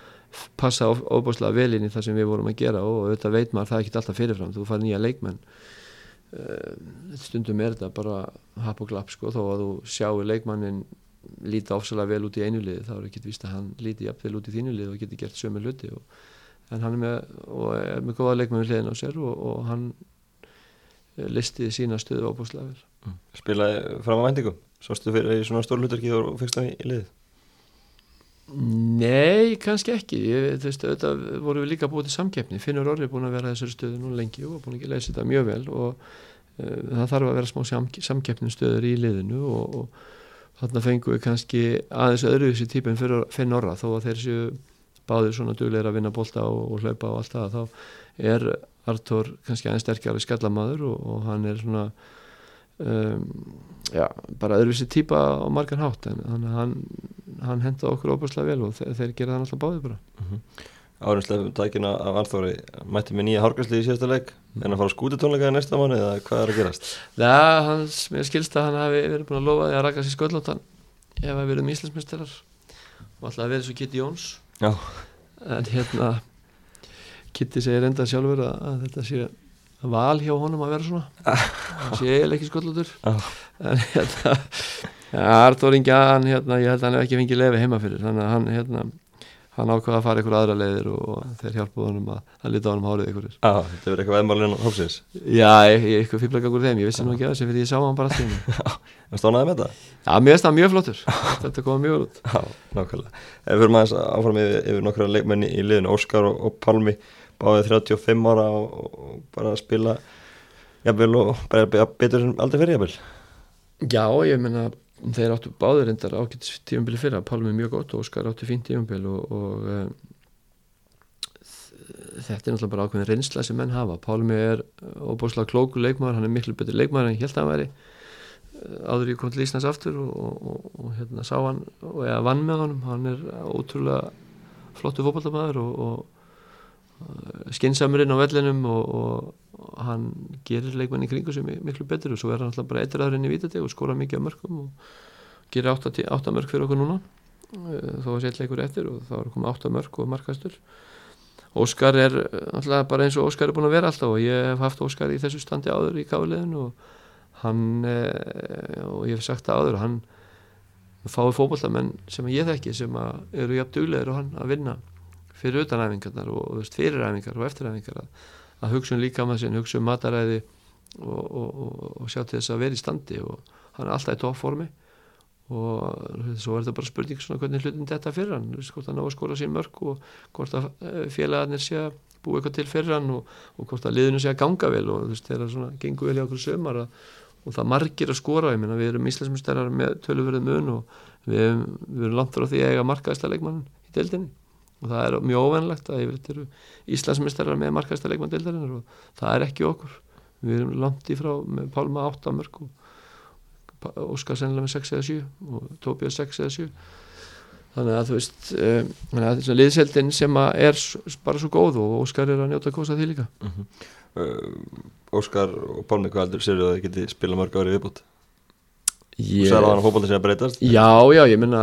passa óbúslega vel inn í það sem við vorum að gera og auðvitað veit maður það ekki alltaf fyrirfram þú fær nýja leikmenn. Uh, stundum er þetta bara hap og glapp sko þó að þú sjáu leikmannin líti ofsalega vel út í einu liði þá er ekki vist að hann líti jafnvel út í þínu liði og getur gert sömu luti og, en hann er með, er með góða leikmenn við hliðin á sér og, og hann eh, listiði sína stöðu óbúslega vel. Mm. Spilaði fram á vendingum Sástu fyrir svona stórlutarki og fyrst það í liðið? Nei, kannski ekki. Ég, veist, þetta voru við líka búið til samkeppni. Finnur Orri er búin að vera þessari stöðu nú lengi og búin að leysa þetta mjög vel og uh, það þarf að vera smá samkeppni stöður í liðinu og, og þarna fengum við kannski aðeins öðruvísi típin fyrir Finn Orra þó að þeir séu báðir svona dugleira að vinna bólta og, og hlaupa og allt það þá er Artur kannski aðeins sterkari skallamadur og, og hann er svona um, já, bara öðruvísi típa á margan hátt. En hann hann henda okkur óbúrslega vel og þeir, þeir gera það alltaf báði bara. Mm -hmm. Árumslega tækina af Arþóri mætti með nýja hárgræsli í síðasta leik. En að fara skútitónleika í næsta mánu eða hvað er að gerast? Það, hans, mér skilst að hann hafi verið búin að lofa því að raka sér sköllóttan ef að verið um íslensmjösterar og alltaf að verið svo Kitty Jóns. Já. en hérna Kitty segir enda sjálfur að, að þetta sé val hjá honum að vera svona. Það sé eiginlega ekki sköllóttur en hérna Inga, hann, hérna, ég held að hann hef ekki fengið lefi heima fyrir. Þannig að hann, hérna, hann ákvaða að fara ykkur aðra leiðir og þeir hjálpuð honum að, að lita honum hárið ykkur Já, þetta verður eitthvað veðmálinn á hópsins. Já, ég, ég ykkur fýblagangur þeim, ég vissi nú ekki að þessi fyrir ég sá hann bara allir Það stónaði með þetta? Já, mér finnst það mjög flottur, þetta kom mjög út. Já, nákvæmlega. Ef við aðeins áfram yfir, yfir nokkra leikmenni í liðinu Óskar og, og Palmi báðið 35 ára og, og bara að spila jafnvel og bara betur en aldrei fyrir jafnvel. Já, ég menna þeir áttu báður endar ágætt tíumbili fyrra, Pálmi mjög gott og Óskar áttu fín tíumbil og, og um, þetta er náttúrulega bara ákveðin reynsla sem menn hafa. Pálmi er óbúslega klóku leikmaður hann er miklu betur leikmaður en ég held að hann væri eh, áður ég kom til Íslands aftur og, og, og hérna sá hann og ég vann með honum, hann er ótrúlega flottu fókbaltamæður og skinsamurinn á vellinum og hann gerir leikmenni kringu sem miklu betur og svo er hann alltaf bara eittir aðrinn í vítati og skora mikið á mörgum og gerir 8 mörg fyrir okkur núna. Eh, þó að setja leikur eftir og þá er komið 8 mörg og markastur. Óskar er alltaf bara eins og Óskar er búin að vera alltaf og ég hef haft Óskar í þessu standi áður í káliðinu og hann eh, og ég hef sagt það áður hann fái fókballamenn sem ég þekki sem eru jafn duglegur og hann að vinna fyrir utanæfingarnar og fyriræfingar og eftiræfingar að að hugsa um líka maður sinni, hugsa um mataræði og, og, og, og sjá til þess að vera í standi og hann er alltaf í tóformi og svo er þetta bara spurning svona hvernig hlutin þetta fyrir hann hvort hann á að skóra sín mörg og hvort að eh, félagarnir sé að búa eitthvað til fyrir hann og hvort að liðinu sé að ganga vel og þú veist þeirra svona gengur vel í okkur sömar og það margir að skóra ég minna við erum íslensmjösterar með töluverðið mun og við, við erum langt frá því að eiga markaðista leikmann í deildinni og það er mjög óvenlegt að yfir eru Íslandsmyndstarrar með markasta leikmann og það er ekki okkur við erum langt í frá með Pálma 8 mörg og Óskar sennilega með 6 eða 7 og Tóbjörn 6 eða 7 þannig að þú veist um, að liðseldin sem er bara svo góð og Óskar er að njóta kosa því líka uh -huh. uh, Óskar og Pálmi hvað heldur sér að það geti spila mörg árið viðbútt. Þú sagði að hann hópaði sér að breytast. Já, já, ég minna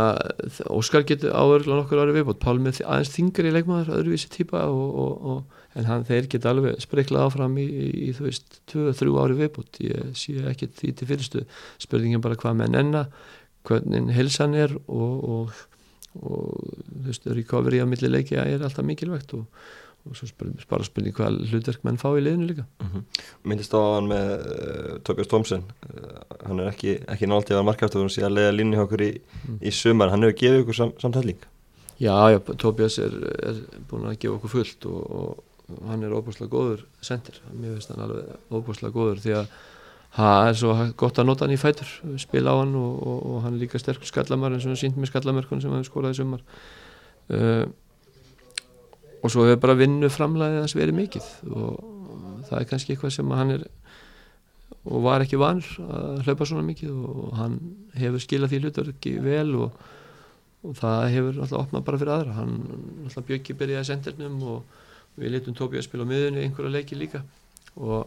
Óskar getur áverðulega nokkur árið viðbútt Pálmi aðeins þingri leikmaður, öðruvísi típa og, og, og, en hann, þeir geta alveg spriklað áfram í, í, þú veist 2-3 árið viðbútt, ég sé ekki því til fyrirstu, spurningin bara hvað menn enna hvernig helsan er og þú veist, recovery á milli leiki er alltaf mikilvægt og og svo bara spurning hvað hlutverk menn fá í liðinu líka mhm. -huh. Myndist á hann með uh, Tobias Thompson uh, hann er ekki, ekki nált í að vera markaftur og síðan leiða línni okkur í, mm. í sumar hann hefur gefið ykkur sam, samtælling Já, já, Tobias er, er búin að gefa okkur fullt og, og hann er óbúslega góður sendir, mér finnst hann alveg óbúslega góður því að það er svo gott að nota hann í fætur spila á hann og, og, og hann er líka sterkur skallamar eins og hann sínt með skallamerkun sem hann skoraði sumar uh, og svo hefur bara vinnu framlæðið hans verið mikið og það er kannski eitthvað sem hann er og var ekki vanur að hlaupa svona mikið og hann hefur skilað því hlutur ekki vel og, og það hefur alltaf opnað bara fyrir aðra. Hann alltaf bjöggi byrjaði að sendernum og við litum Tóbi að spila á miðunni einhverja leiki líka og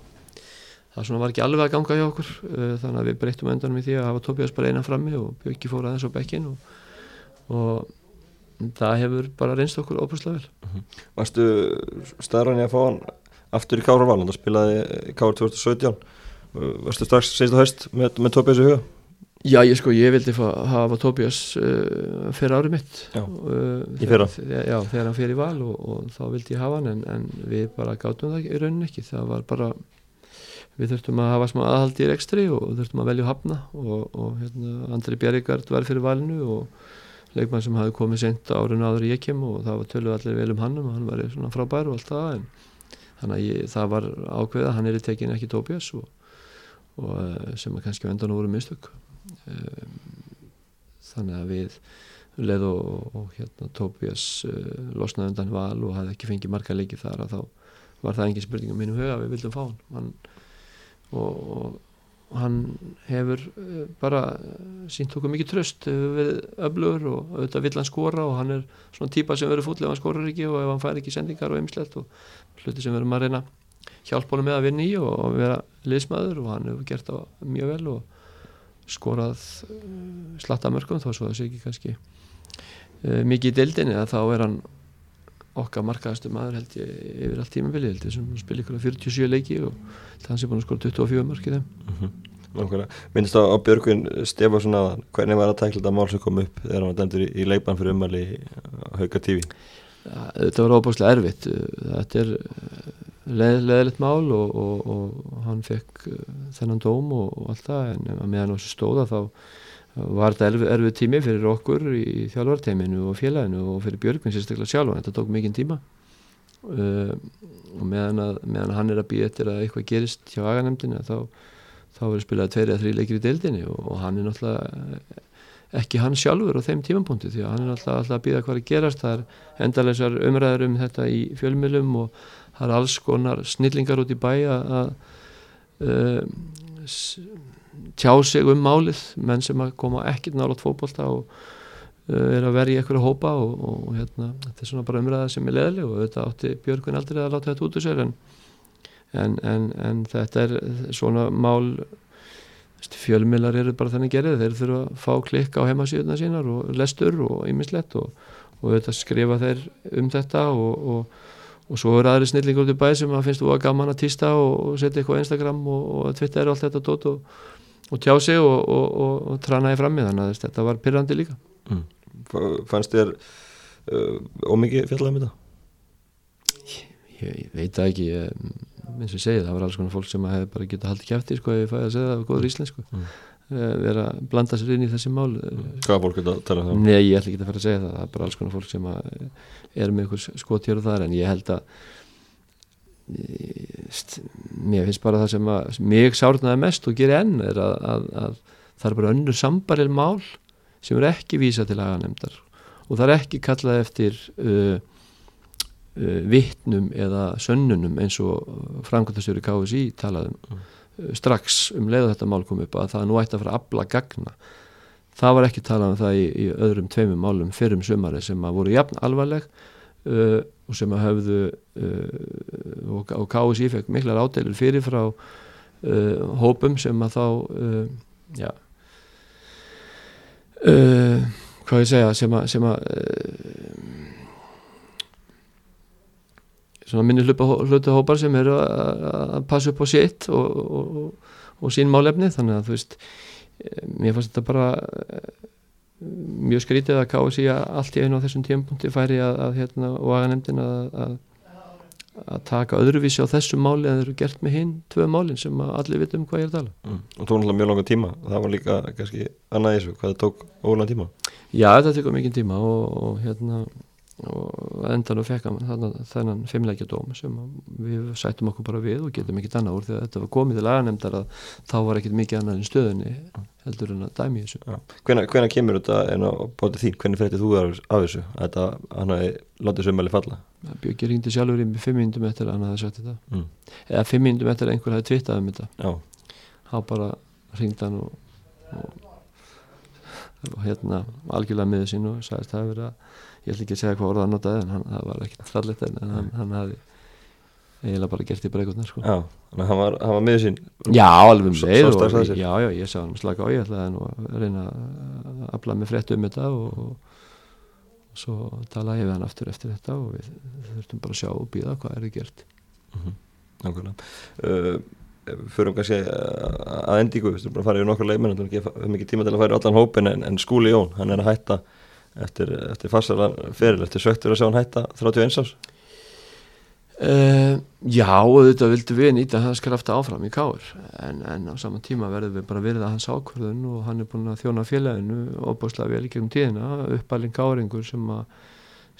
það svona var ekki alveg að ganga hjá okkur eh, þannig að við breyttum öndanum í því að hafa Tóbi að spila einan frammi og bjöggi fór aðeins á bekkin og, og það hefur bara reynst okkur óbúslega vel uh mhm. -huh. Varstu staðrann í að fá hann aftur í Kára Valland, það spilaði í Kára 2017 Varstu strax seist á haust með, með Tobias í huga? Já, ég sko, ég vildi hafa Tobias uh, fyrir árið mitt Já, uh, í fyrra þegar, Já, þegar hann fyrir val og, og þá vildi ég hafa hann en, en við bara gátum það í rauninni ekki það var bara við þurftum að hafa smá aðhaldi í rekstri og þurftum að velja hafna og, og hérna, Andri Bjerregard var fyrir valinu og leikmann sem hafi komið sent árun áður í ekki og það var töluð allir vel um hann og hann var svona frábær og allt það en þannig að ég, það var ákveða hann er í tekin ekki Tobias og, og eh, sem er kannski vendan og voru mistök. Um, þannig að við leð og, og hérna Tobias uh, losnaði undan val og hafði ekki fengið marga leiki þar að þá var það engin spurning um minnum huga við vildum fá hann og, og hann hefur eh, bara eh, sínt okkur mikið tröst við öflugur og auðvitað vill hann skora og hann er svona típa sem verður fúll ef hann skorar ekki og ef hann fær ekki sendingar og ymslegt og hluti sem verður maður reyna hjálp honum með að vinna í og vera liðsmaður og hann hefur gert það mjög vel og skorað eh, slatta mörgum þá svo það sé ekki kannski mikið í deildinni að þá er hann okkar markaðastu maður held ég yfir allt tímafili held ég sem spil ykkur að 47 leiki og hans er búin að skora 24 mörg í þeim. Uh -huh. Minnst á, á Björgvin Stefansson að hvernig var að tækla þetta mál sem kom upp þegar hann var dæmdur í, í leikbann fyrir umæli á Hauka TV ja, Þetta var óbúslega erfitt. Þetta er leð, leðilegt mál og, og, og hann fekk uh, þennan dóm og, og allt það en meðan þessu stóða þá var þetta erfið, erfið tími fyrir okkur í þjálfarteiminu og félaginu og fyrir Björgvin sérstaklega sjálf þetta tók mikinn tíma. Uh, og meðan, að, meðan hann er að býja eftir að eitthvað gerist hjá aganemdina þá þá verður spilað tveiri að þrý leikir í deildinni og, og hann er náttúrulega ekki hann sjálfur á þeim tímapunktu því að hann er náttúrulega alltaf að býða hvað að gerast. Það er endalega umræður um þetta í fjölmjölum og það er alls konar snillingar út í bæ að uh, tjá sig um málið menn sem koma ekkert nálat fókbólta og uh, er að verja ykkur að hópa og, og hérna, þetta er svona bara umræða sem er leðileg og þetta átti Björgun aldrei að láta þetta út úr sér en en, en, en þetta er svona mál fjölmilar eru bara þannig gerðið þeir þurfa að fá klikk á heimasíðuna sínar og lestur og ýmislegt og, og þetta skrifa þeir um þetta og, og, og svo eru aðri snillingur út í bæð sem að finnst þú að gaman að týsta og setja eitthvað á Instagram og Twitter og allt þetta dót og tjá sig og trana í frammi þannig að þetta var pyrrandi líka mm. Fannst þér uh, ómikið fjallega með þetta? Ég, ég veit það ekki ég eins og ég segi það var alls konar fólk sem hefði bara getið haldið kæfti sko ef ég fæði að segja það á góður íslensku mm. Eh, vera að blanda sér inn í þessi mál Hvað fólk geta að tala um það? Nei, ég ætla ekki að fara að segja það það er bara alls konar fólk sem er með einhvers skotjör og þar en ég held að mér finnst bara það sem að mig sárnaði mest og gerir enn er að, að, að það er bara önnur sambaril mál sem er ekki vísa til aganemdar og það er ekki kallað eftir uh, uh, vittnum eða sönnunum eins og framkvæmtastjóri KSI talaðum mm. uh, strax um leiða þetta mál kom upp að það nú ætti að fara að abla gagna það var ekki talað um það í, í öðrum tveimum málum fyrrum sumari sem að voru jafn alvarleg uh, og sem að höfðu uh, og, og KSI fekk miklar ádeilur fyrir frá uh, hópum sem að þá uh, já hvað ég segja sem að, sem að svona minni hlutahópar sem eru að passa upp á sitt og, og, og sín málefni. Þannig að þú veist mér fannst þetta bara mjög skrítið að káða sig að allt í einu á þessum tímpunkti færi að, að hérna og aðanemdin að að taka öðruvísi á þessu máli en þeir eru gert með hinn tvö málinn sem allir vitum hvað ég er að tala mm. og tók náttúrulega mjög langa tíma. Það var líka kannski annað í þessu hvað það tók ólan tíma. Já þetta tók mikið tíma og, og hérna og endan og fekk þennan fimmleikja dóm sem við sættum okkur bara við og getum ekkit annað úr því að þetta var komið til aðanemdar að þá var ekkit mikið annað en stöðunni heldur en að dæmi þessu. Hvena kemur þetta en á bótið þín, hvernig fætti þú af þessu? Að þetta hann hafi látið sömmali falla? Björki ringdi sjálfur í fimm minnum eftir að hann hafi sagt þetta. Mm. eða fimm minnum eftir að einhver hafi tvittað um þetta. Þá bara ringdi hann og, og, og hérna algjörlega miður sín og sagðist að það ég ætla ekki að segja hvað orða hann notaði en hann, það var ekkert fallit en hann, hann hafi eiginlega bara gert í breykutnar sko. Já, hann var, hann var með sín Já, alveg með um leið Já, já, ég sá hann slaka á ég ætlaði að reyna að afla með frétt um þetta og, og svo talaði ég við hann aftur eftir þetta og við þurftum bara að sjá og býða hvað er þið gert -hmm. Nákvæmlega uh, Förum kannski að endíku við þurfum bara að fara yfir nokkur leikmenn við höfum ekki tíma til að fara í allan hópin en, en skúli Jón, hann er að hætta eftir, eftir farsalan feril eftir söktur að sjá hann hætta 31 árs? Uh, Já, þetta vildu við nýta hans krafta áfram í káur en, en á saman tíma verðum við bara verið að hans ákvörðun og hann er búin að þjóna félaginu óbúslega vel í gegnum tíðina. Uppalinn káringur sem að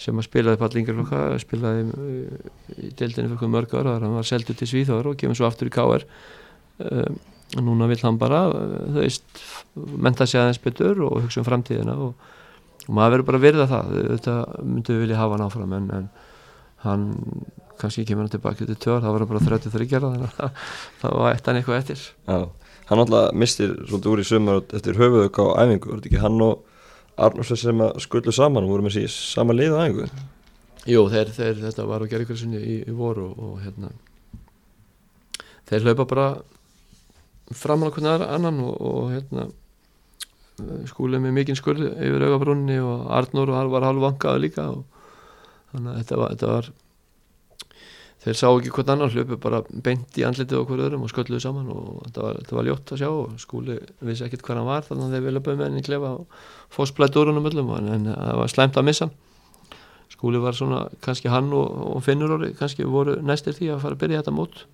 sem að spilaði pallingarflokka spilaði í deildinni fyrir mörg ára hann var seldu til Svíþóður og kemur svo aftur í káar um, og núna vil hann bara þau veist, menta sig aðeins betur og hugsa um framtíðina og og maður verður bara að verða það. Þetta myndum við vilja hafa hann áfram en, en hann kannski kemur hann tilbaka til tjór, það var bara 33 gerða þannig að það var eitt hann eitthvað eftir. Já, hann alltaf mistir svolítið úr í sömur eftir höfuðök á æfingu, voru ekki hann og Arnússon sem skullu saman og voru með síðan sama lið á æfingu? Jú, þeir, þeir, þetta var á gerðikvæðsynni í, í voru og, og hérna þeir hlaupa bara fram á hvernig annan og, og hérna skúlið með mikinn skurð yfir augabrunni og Arnur var halv vangaði líka og þannig að þetta var, þetta var þeir sá ekki hvort annar hlupu bara beint í andlitið okkur öðrum og skölluðu saman og þetta var, þetta var ljótt að sjá og skúli vissi ekkert hvað hann var þannig að þeir vilja bæða með henni klefa og fósblætt úrunum öllum en, það var slæmt að missa. Skúli var svona, kannski hann og, og Finnur orði, kannski voru næstir því að fara að byrja þetta mót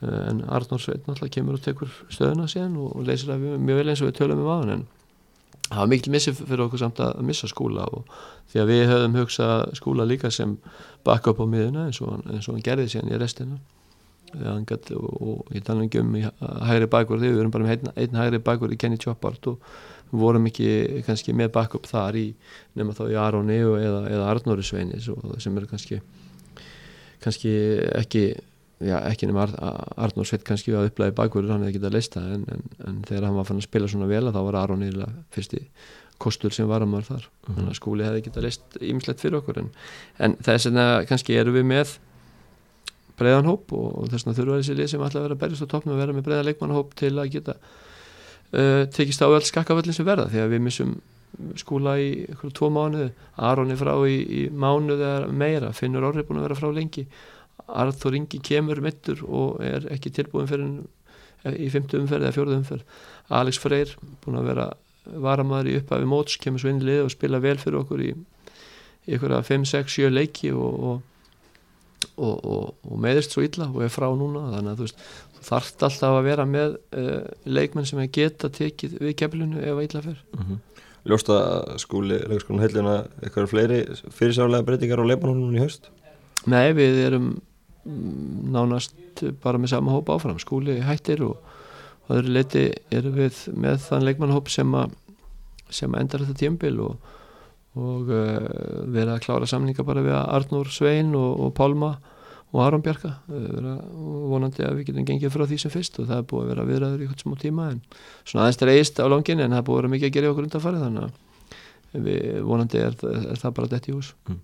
en Arnór Sveit náttúrulega kemur og tekur stöðuna síðan og, leysir það mjög vel eins og við tölum um aðan en það var mikil missi fyrir okkur samt að missa skúla og því að við höfum hugsað skúla líka sem baka upp á miðuna eins og, eins og hann gerði síðan í restina. Gat, og, ég tala ekki um í hægri því við erum bara með einn, einn hægri bakur í Kenny Choppart og við vorum ekki kannski með baka upp þar í nema þá í Aroni eða, eða Arnóri Sveinis sem eru kannski kannski ekki já, ekki nema Ar Arnór Sveit kannski að upplæði bakverður, hann hefði getað leista en, en, en þegar hann var fann að spila svona vel þá var Aron íla fyrsti kostur sem var að maður þar, mm -hmm. að skúli hefði getað leist ímslegt fyrir okkur en, en þess vegna kannski eru við með breiðan hóp og þess vegna þurfa þessi lið sem alltaf vera berjast á toppnum að vera með breiðan leikmannahóp til að geta uh, tekist á öll skakkaföllin sem verða því að við missum skúla í tvo mánuði, Aron er frá í, í mánuði eða meira, Finnur Orri er búin að vera frá lengi Arþór Ingi kemur mittur og er ekki tilbúin fyrir í fymtu umferð eða fjóruð umferð Alex Freyr, búin að vera varamæður í upphafi móts, kemur svo inn í lið og spila vel fyrir okkur í, ykkur að 5, 6, 7 leiki og, og, og, og meðist svo illa og er frá núna þannig að þú veist, þú þarft alltaf að vera með uh, leikmenn sem geta tekið við kemlinu ef að illa fyrr mm -hmm. Ljósta skúli, leikskólinn heilina eitthvað fleiri fyrirsálega breytingar á leikmannunum í haust? Nei, við erum nánast bara með sama hóp áfram. Skúli hættir og öðru leiti erum við með þann leikmannhóp sem, sem endar þetta tímbil og, og uh, vera að klára samninga bara við Arnur Svein og, og Pálma og Aron Bjarka. Vera vonandi að við getum gengið frá því sem fyrst og það er búið að vera viðræður í hvort smá tíma en svona aðeins reyðist á langin en það er búið að vera mikið að gera okkur undanfarið þannig að við vonandi er, er það bara dætt í hús. Mm.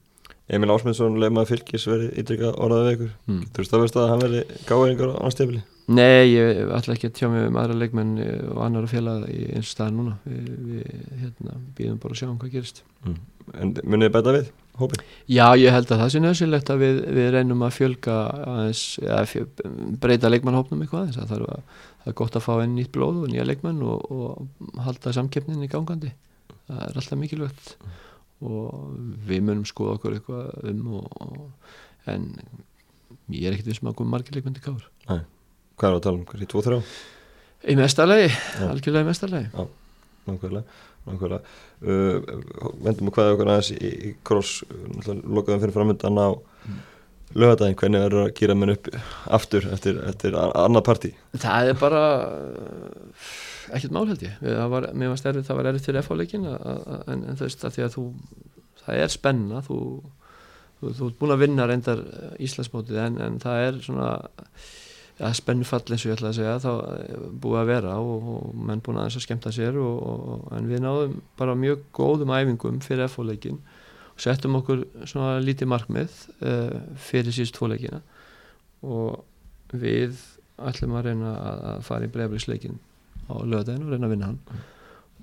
Emil Ásmundsson lefmaði fylgis verið ítrykka orðaðið við ykkur mm. Þú veist þá veist að hann verið gáðingar á anstefli? Nei, ég ætla ekki að tjá mig um aðra leikmenn og annar félag í eins stað núna við, við hérna, býðum bara að sjá um hvað gerist mm. En munið bæta við hópin? Já, ég held að það sé nöðsynlegt að við, við reynum að fjölga aðeins, að fjö, breyta leikmannhópnum eitthvað það er, að, það er gott að fá einn nýtt blóð og nýja leikmenn og, og halda samkeppnin í gangandi það er alltaf mikilvægt mm og við munum skoða okkur eitthvað um og, og, en ég er ekkert við sem að koma margir leikmyndi káður hvað er það að tala um? Það, 2-3? Í mestarlegi, algjörlega í mestarlegi Já, nákvæmlega nákvæmlega uh, vendum að hvaða okkur aðeins í, í kross lokaðum fyrir framöndan á mm. lögadaginn, hvernig verður að gera menn upp aftur eftir, eftir annað partí? Það er bara ekkert mál held ég. Var, mér var stærrið, það var errið til F-áleikin en, en þú veist að því að þú það er spenna. Þú, þú, þú ert búin að vinna reyndar eh, Íslandsmótið en, en það er svona ja, spennufall eins og ég ætla að segja þá eh, búið að vera og, og menn búin að þess að skemta sér og, og, en við náðum bara mjög góðum æfingum fyrir F-áleikin og settum okkur svona lítið markmið uh, fyrir síðust tvoleikina og við ætlum að reyna að fara í breyflisleikin á löðin og reyna að vinna hann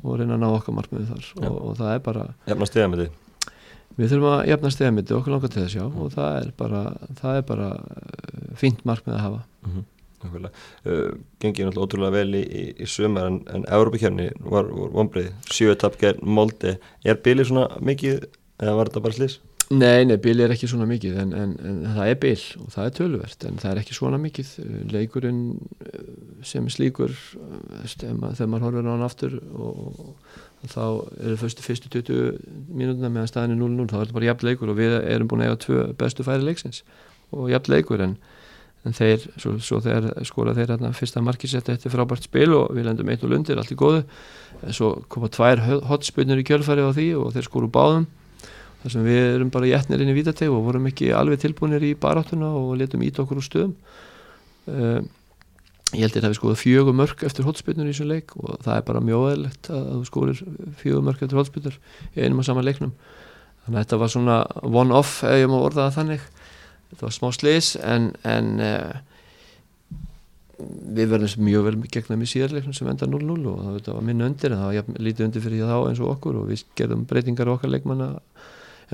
og reyna að ná okkar markmiði þar. Og, og það er bara Jafna stegamiti Við þurfum að jafna stegamiti okkur langar til þess já og það er bara, það er bara uh, fínt markmið að hafa. Mm -hmm. uh, Gengið náttúrulega ótrúlega vel í, í, í sömur en, en Európa-kjörni var, var vonbreið sjöetapp gerð moldi er bilið svona mikið eða var þetta bara slís? Nei, nei, bíl er ekki svona mikið en, en, en það er bíl og það er töluvert en það er ekki svona mikið. Leikurinn eh, sem slíkur eh, þegar maður horfir á hann aftur og, og þá eru fyrstu, fyrstu 20 mínútuna meðan staðin er 0-0 þá er þetta bara jafn leikur og við erum búin að eiga tvö bestu færi leiksins og jafn leikur en, en þeir, svo, svo þeir skora þeir hérna fyrsta markisetta eftir frábært spil og við lendum eitt og lundir, allt í góðu. En svo koma tvær hotspunnir í kjölfæri á því og þeir skoru báðum þar sem við erum bara jætnir inn í vítateg og vorum ekki alveg tilbúinir í baráttuna og letum ít okkur úr stöðum. Uh, ég held að það hefði skoðað fjögur mörg eftir hótspilnur í þessum leik og það er bara mjög öðlegt að þú skoðir fjögur mörg eftir hótspilnur í einum og saman leiknum. Þannig að þetta var svona one off ef ég má orða það þannig. Þetta var smá slis en, en uh, við verðum mjög vel gegnum í síðarleiknum sem enda 0-0 og það var minna undir en það var lítið undir fyrir þá eins og okkur og við gerðum breytingar okkar leikmanna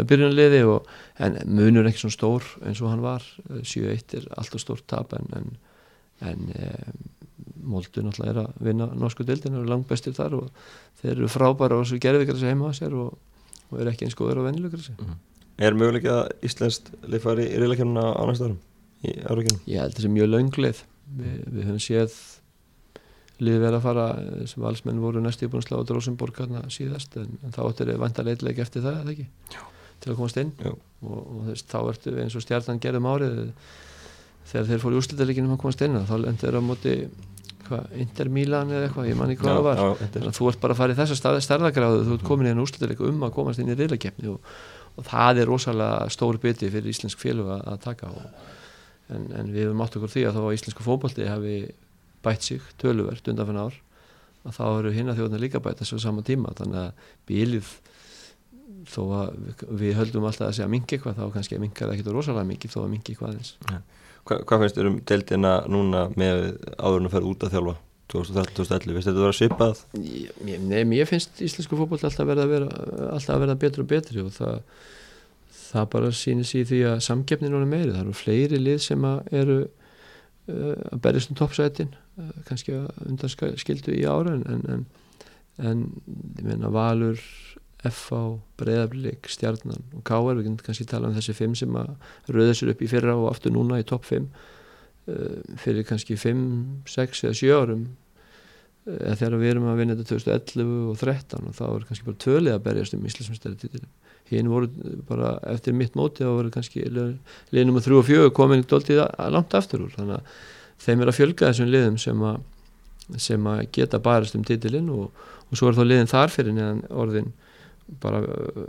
byrjunarliði og, en munur ekki svona stór eins og hann var 7-1 er alltaf stór tap en, en, en e, Moldu náttúrulega er að vinna norsku dildin og er langt bestir þar og þeir eru frábæra og svo gerði ykkur þessi heima á sér og, og er ekki eins góður á vennilegur þessi mm. Er möguleik að Íslandst leifari í reylakernuna á næsta árum? Ég held þessi mjög launglið Vi, við höfum séð liðið verið að fara sem valsmenn voru næstu búin að slá á Drósenborg síðast en, en þá ættir þið vanta leitleik eftir það eða ekki Já. Til að komast inn. Og, og þess, þá ertu eins og stjarnan gerðum árið þegar þeir fóru í úslítaleginum að komast inn þá lendur þeir á móti Inter Milan eða eitthvað, ég man ekki hvað það var. já, þannig að þú ert bara að fara í þessa stærðagráðu þú ert komin í enn úslítaleik um að komast inn í riðlakefni og, og það er rosalega stór biti fyrir íslensk félög að, að taka og, en, en við höfum átt okkur því að þá íslensku fókbalti hafi bætt sig töluvert undan fyrir ár að þá eru hinn að þjóðna líka bætt þessu saman tíma. Þannig að bílið þó að við höldum alltaf að segja mingi eitthvað þá kannski mingar það ekkert rosalega mikið þó að mingi eitthvað eins ja. Hva, Hvað finnst þér um deildina núna með áðurinn að fara út að þjálfa 2013-2011, finnst þetta að vera svipað? Nei, mér finnst íslensku fókból alltaf að vera, alltaf að vera betur og betri og það, það bara sýnir sér því að samgefnin er meiri, það eru fleiri lið sem eru uh, að berjast um toppsætin uh, kannski undan skildu í ára en, en, en ég meina Valur FH, Breðablík, Stjarnan og K.R. við kannski kannski tala um þessi fimm sem að rauða sér upp í fyrra og aftur núna í topp fimm uh, fyrir kannski fimm, sex eða sjö árum eða þegar við erum að vinna þetta 2011 og 2013 og þá er kannski bara tölið að berjast um Íslandsmyndsstæri títilum hinn voru bara eftir mitt móti þá voru kannski liðnum að þrjú og fjögur komin doldið langt aftur úr þannig að þeim er að fjölga þessum liðum sem að, sem að geta barast um títilinn og, og svo er þá liðin þarfyrir neðan orðin bara uh,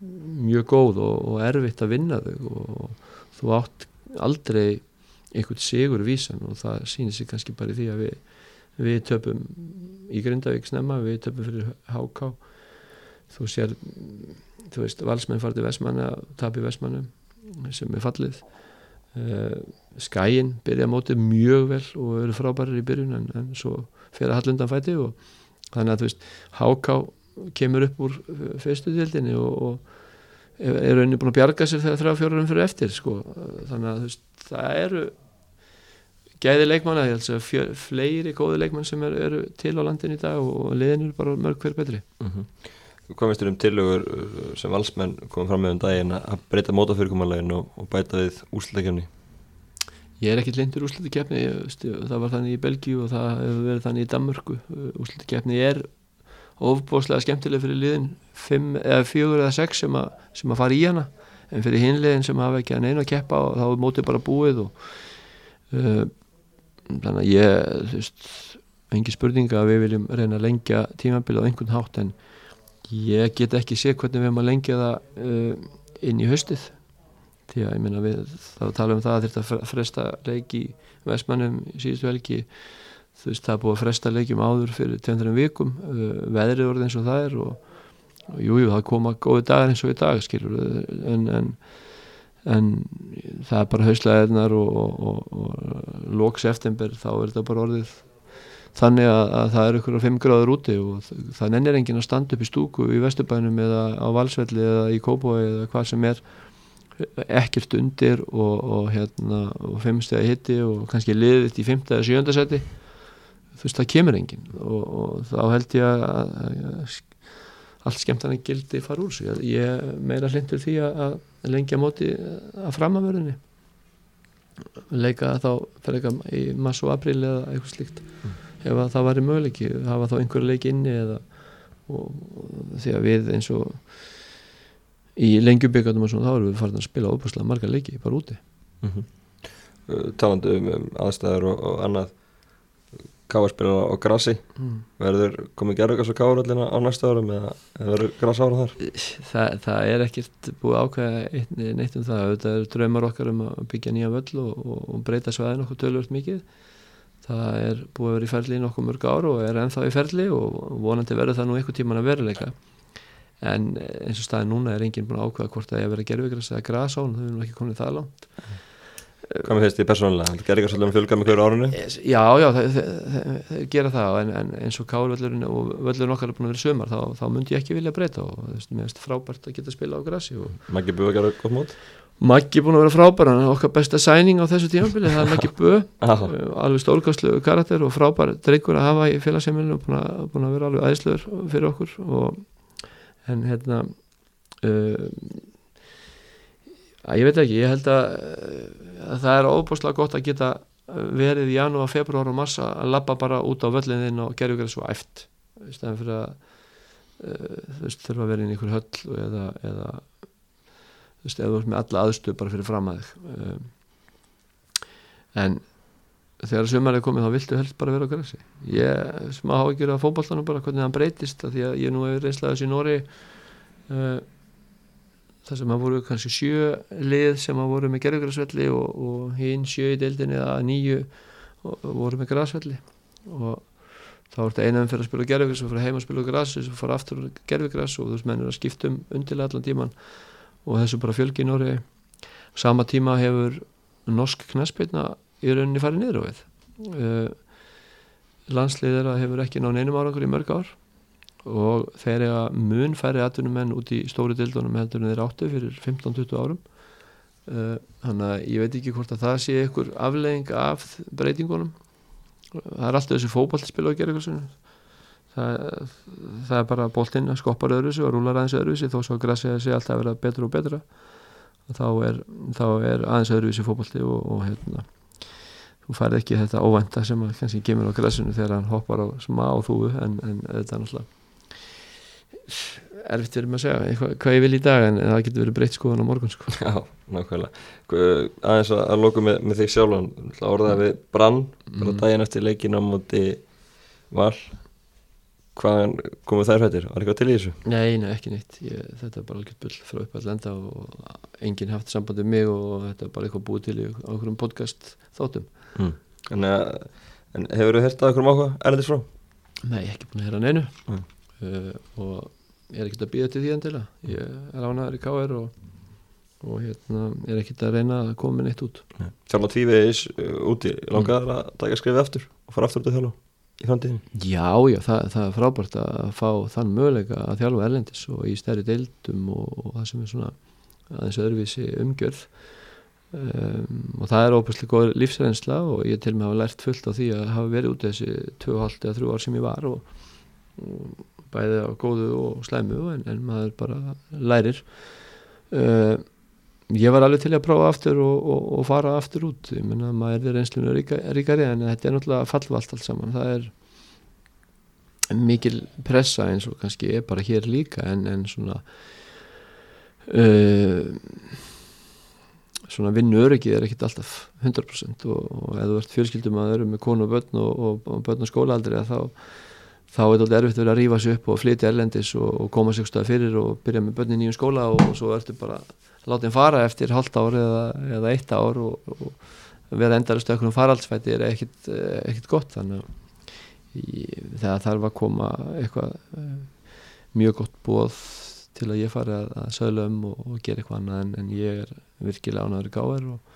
mjög góð og, og erfitt að vinna þau og þú átt aldrei einhvern sigur vísan og það sýnir sig kannski bara í því að við, við töpum í Grindavík snemma, við töpum fyrir HK þú sér þú veist, valsmenn farið til Vestmanna tapi Vestmannum sem er fallið. Uh, Skæin byrja mótið mjög vel og eru frábærir í byrjun en, en svo fyrir að hallundan fæti og þannig að þú veist, Háká kemur upp úr fyrstu dildinni og, og er rauninni búin að bjarga sér þegar þrjá fjórarum fyrir eftir sko. þannig að veist, það eru gæði leikmanna, ég held að fjör, fleiri góði leikmann sem eru, eru til á landin í dag og liðin eru bara mörg hver betri mm -hmm. Veistur um tilögur uh, sem valsmenn komum fram með um daginn að breyta mótafyrkumanlegin og, og bæta við úslutakefni? Ég er ekkert lindur úslutakefni, það var þannig í Belgíu og það hefur verið þannig í Danmörku. Uh, úslutakefni er ofbóslega skemmtileg fyrir liðin fimm, eða fjögur eða sex sem, a, sem að fara í hana. En fyrir hinliðin sem hafa ekki að neina að keppa og þá er mótið bara búið og uh, þannig að ég, þú veist, engi spurninga að við viljum reyna að lengja tímabili á einhvern hátt en ég get ekki sé hvernig við erum að lengja það uh, inn í höstið því að ég minna við þá talum við það að þetta fresta leiki vestmannum síðustu helgi þú veist það er búið að fresta leikjum áður fyrir 200 vikum uh, veðrið orðið eins og það er og, og jújú jú, það koma góði dagar eins og í dag skilur en, en, en það er bara hauslegaðirnar og, og, og lóks eftember þá er þetta bara orðið þannig að, að það er ykkur á 5 gráður úti og það nennir engin að standa upp í stúku í Vesturbænum eða á Valsvelli eða í Kópói eða hvað sem er ekkert undir og, og hérna og 5 stegi hitti og kannski liðið í 5. eða 7. seti þú veist það kemur engin og, og þá held ég að, að allt skemmtana gildi fara úr sig ég meira hlindur því að, að lengja móti að framavörðinni leika þá fyrir eitthvað í massu og april eða eitthvað slíkt. Mm. Ef að það væri möguleiki hafa þá einhverju leiki inni eða og, og því að við eins og í lengjubíkandum og svona þá erum við farin að spila óbúslega marga leiki bara úti. Mm -hmm. Talandu um, um aðstæður og, og annað káarspila á grassi mm. verður komið gerðugas og káarallina á næsta árum eða verður grass ára þar? Þa, það er ekkert búið ákveða neitt um það, þetta er draumar okkar um að byggja nýja völl og, og breyta svæðin okkur tölvört mikið. Það er búið að vera í ferli í nokkuð mörg ár og er ennþá í ferli og vonandi verður það nú einhver tíman að veruleika. En eins og staði núna er enginn búin að ákvæða hvort það er að vera gerfigræs eða grasán, þau erum ekki komið það langt Hvað með þeist því persónulega? Það gerir ekki svolítið um fjölga með hverju árunni Já, já, þeir, þeir gera það en, en eins og Kárvöllurinn og völlurinn okkar er búin að vera sömar þá, þá myndi ég ekki vilja breyta og mér finnst frábært að geta að spila á grassi og Maggi að gera gott mót? Maggi búin að vera frábær hann er okkar besta sæning á þessu tímafili það er Maggi Bö, Já, alveg stórkastlu karakter og frábær drengur að hafa í félagsheimilinu og búin að, vera alveg æðislegur fyrir okkur og, en hérna uh, að ég veit ekki, ég held að, uh, að það er óbúslega gott að geta verið í janúar, februar og massa að labba bara út á völlinðin og gerðu ekki svo æft. Í stæðan fyrir að uh, þú veist, þurfa að vera inn í ykkur höll eða, eða þú veist, eða þú veist með alla aðstöð bara fyrir fram að þig. Um, en þegar sumarið er komið þá viltu helst bara vera á græsi ég smá áhyggjur af fótboltanum bara hvernig hann breytist af því að ég nú hefur reynslaðis í Nóri uh, þar sem að voru kannski sjö lið sem að voru með gerðugræsvelli og, og hinn sjö í deildinni eða nýju voru með græsvelli og þá er þetta einanum fyrir að spila gerðugræs og fyrir heima að spila græs og fara aftur gerðugræs og þú veist menn er að skipta um undilega allan tíman og þessu bara fjölgi í Nóri sama tíma hefur norsk knæspilna í rauninni farið niður á við. Uh, landslið þeirra hefur ekki náð neinum árangur í mörg ár og þeir eiga mun færri atvinnumenn út í stóri dildunum heldur en þeir áttu fyrir 15-20 árum. Uh, þannig að ég veit ekki hvort að það sé einhver aflegging af breytingunum. Það er alltaf þessi fókbaltspil að gera eitthvað það, það er bara boltinn að skoppar öðruvísi og rúlar aðeins öðruvísi þó svo að græsja sé alltaf að vera betra og betra. Og þá er, þá er aðeins öðruvísi fókbalti og, og hérna þú færð ekki þetta óvænta sem að kannski gemur á græsinu þegar hann hoppar á smá þúu en, en þetta er náttúrulega erfitt verið með að segja eitthvað, hvað ég vil í dag en það getur verið breytt skoðan á morgun sko. já, nákvæmlega Aðeins að, að loka með, með þig sjálfan Orðaði við brann bara Mm. daginn eftir leikin á móti val Hvaðan komu þær fættir? Var eitthvað til í þessu? Nei, nei, ekki neitt ég, þetta er bara algjört bull frá upp að lenda og enginn haft samband um mig og þetta er bara eitthvað búið til í okkur podcast þáttum Mm. En, en hefur þú hert að okkur um áhuga erlendis frá? Nei, ekki búin að heyra neinu Mm. Uh, og ég er ekkert að býða til því endilega. Ég er ánaður í KR og, og hérna er ekkert að reyna að koma með neitt út. Þjálfa tvívegis uh, úti. Langaðar að taka skrifið aftur og fara aftur út að þjálfa í framtíðin Já, já, það, það er frábært að fá þann möguleika að þjálfa erlendis og í stærri deildum og, og það sem er svona aðeins öðruvísi umgjörð. Um, og það er óbærslega góð lífsreynsla og ég til mig hafa lært fullt á því að hafa verið út þessi 2,5 eða 3 ár sem ég var og, og bæði á góðu og slæmu en, en maður bara lærir. Uh, ég var alveg til að prófa aftur og, og, og fara aftur út. Ég menna maður er reynslinu ríka, ríkari en þetta er náttúrulega fallvalt allt saman. Það er mikil pressa eins og kannski er bara hér líka en, en svona uh, svona vinnu öryggið er ekkit alltaf 100% og, og ef þú ert fjölskyldum að eru með konu og börn og, og, og börn og skólaaldri þá þá er þetta erfitt að vera að rífa sig upp og flytja erlendis og, og koma stað fyrir og byrja með börnin í nýjum skóla og, og svo ertu bara láta henn fara eftir halvt ár eða, eða eitt ár og, og vera endarast ökkur um faraldsfæti er ekkit, eh, ekkit gott. Þannig að þegar þarf að koma eitthvað eh, mjög gott bóð til að ég fari að, að sögla um og, gera eitthvað annað en, en ég er virkilega ánæður í gáðar og,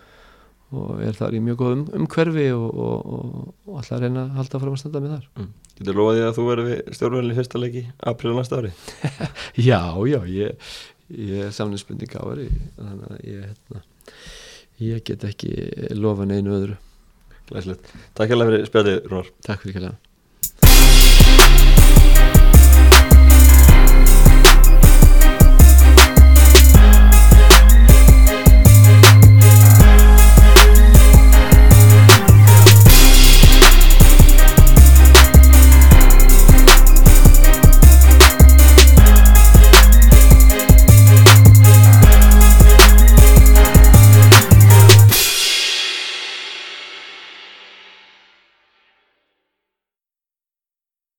og er þar í mjög góð um, umhverfi og, og, og, og alltaf að reyna að halda fram að standa með þar mm. Getur lofaði að þú verður við stjórnvölinn í fyrsta leiki april næsta ári? Já, já, ég, ég er samlingsbundi gáðar þannig að ég, hérna, ég get ekki lofa neinu öðru Glæslegt. Takk hérlega fyrir spjallið, Rúnar. Takk fyrir kælega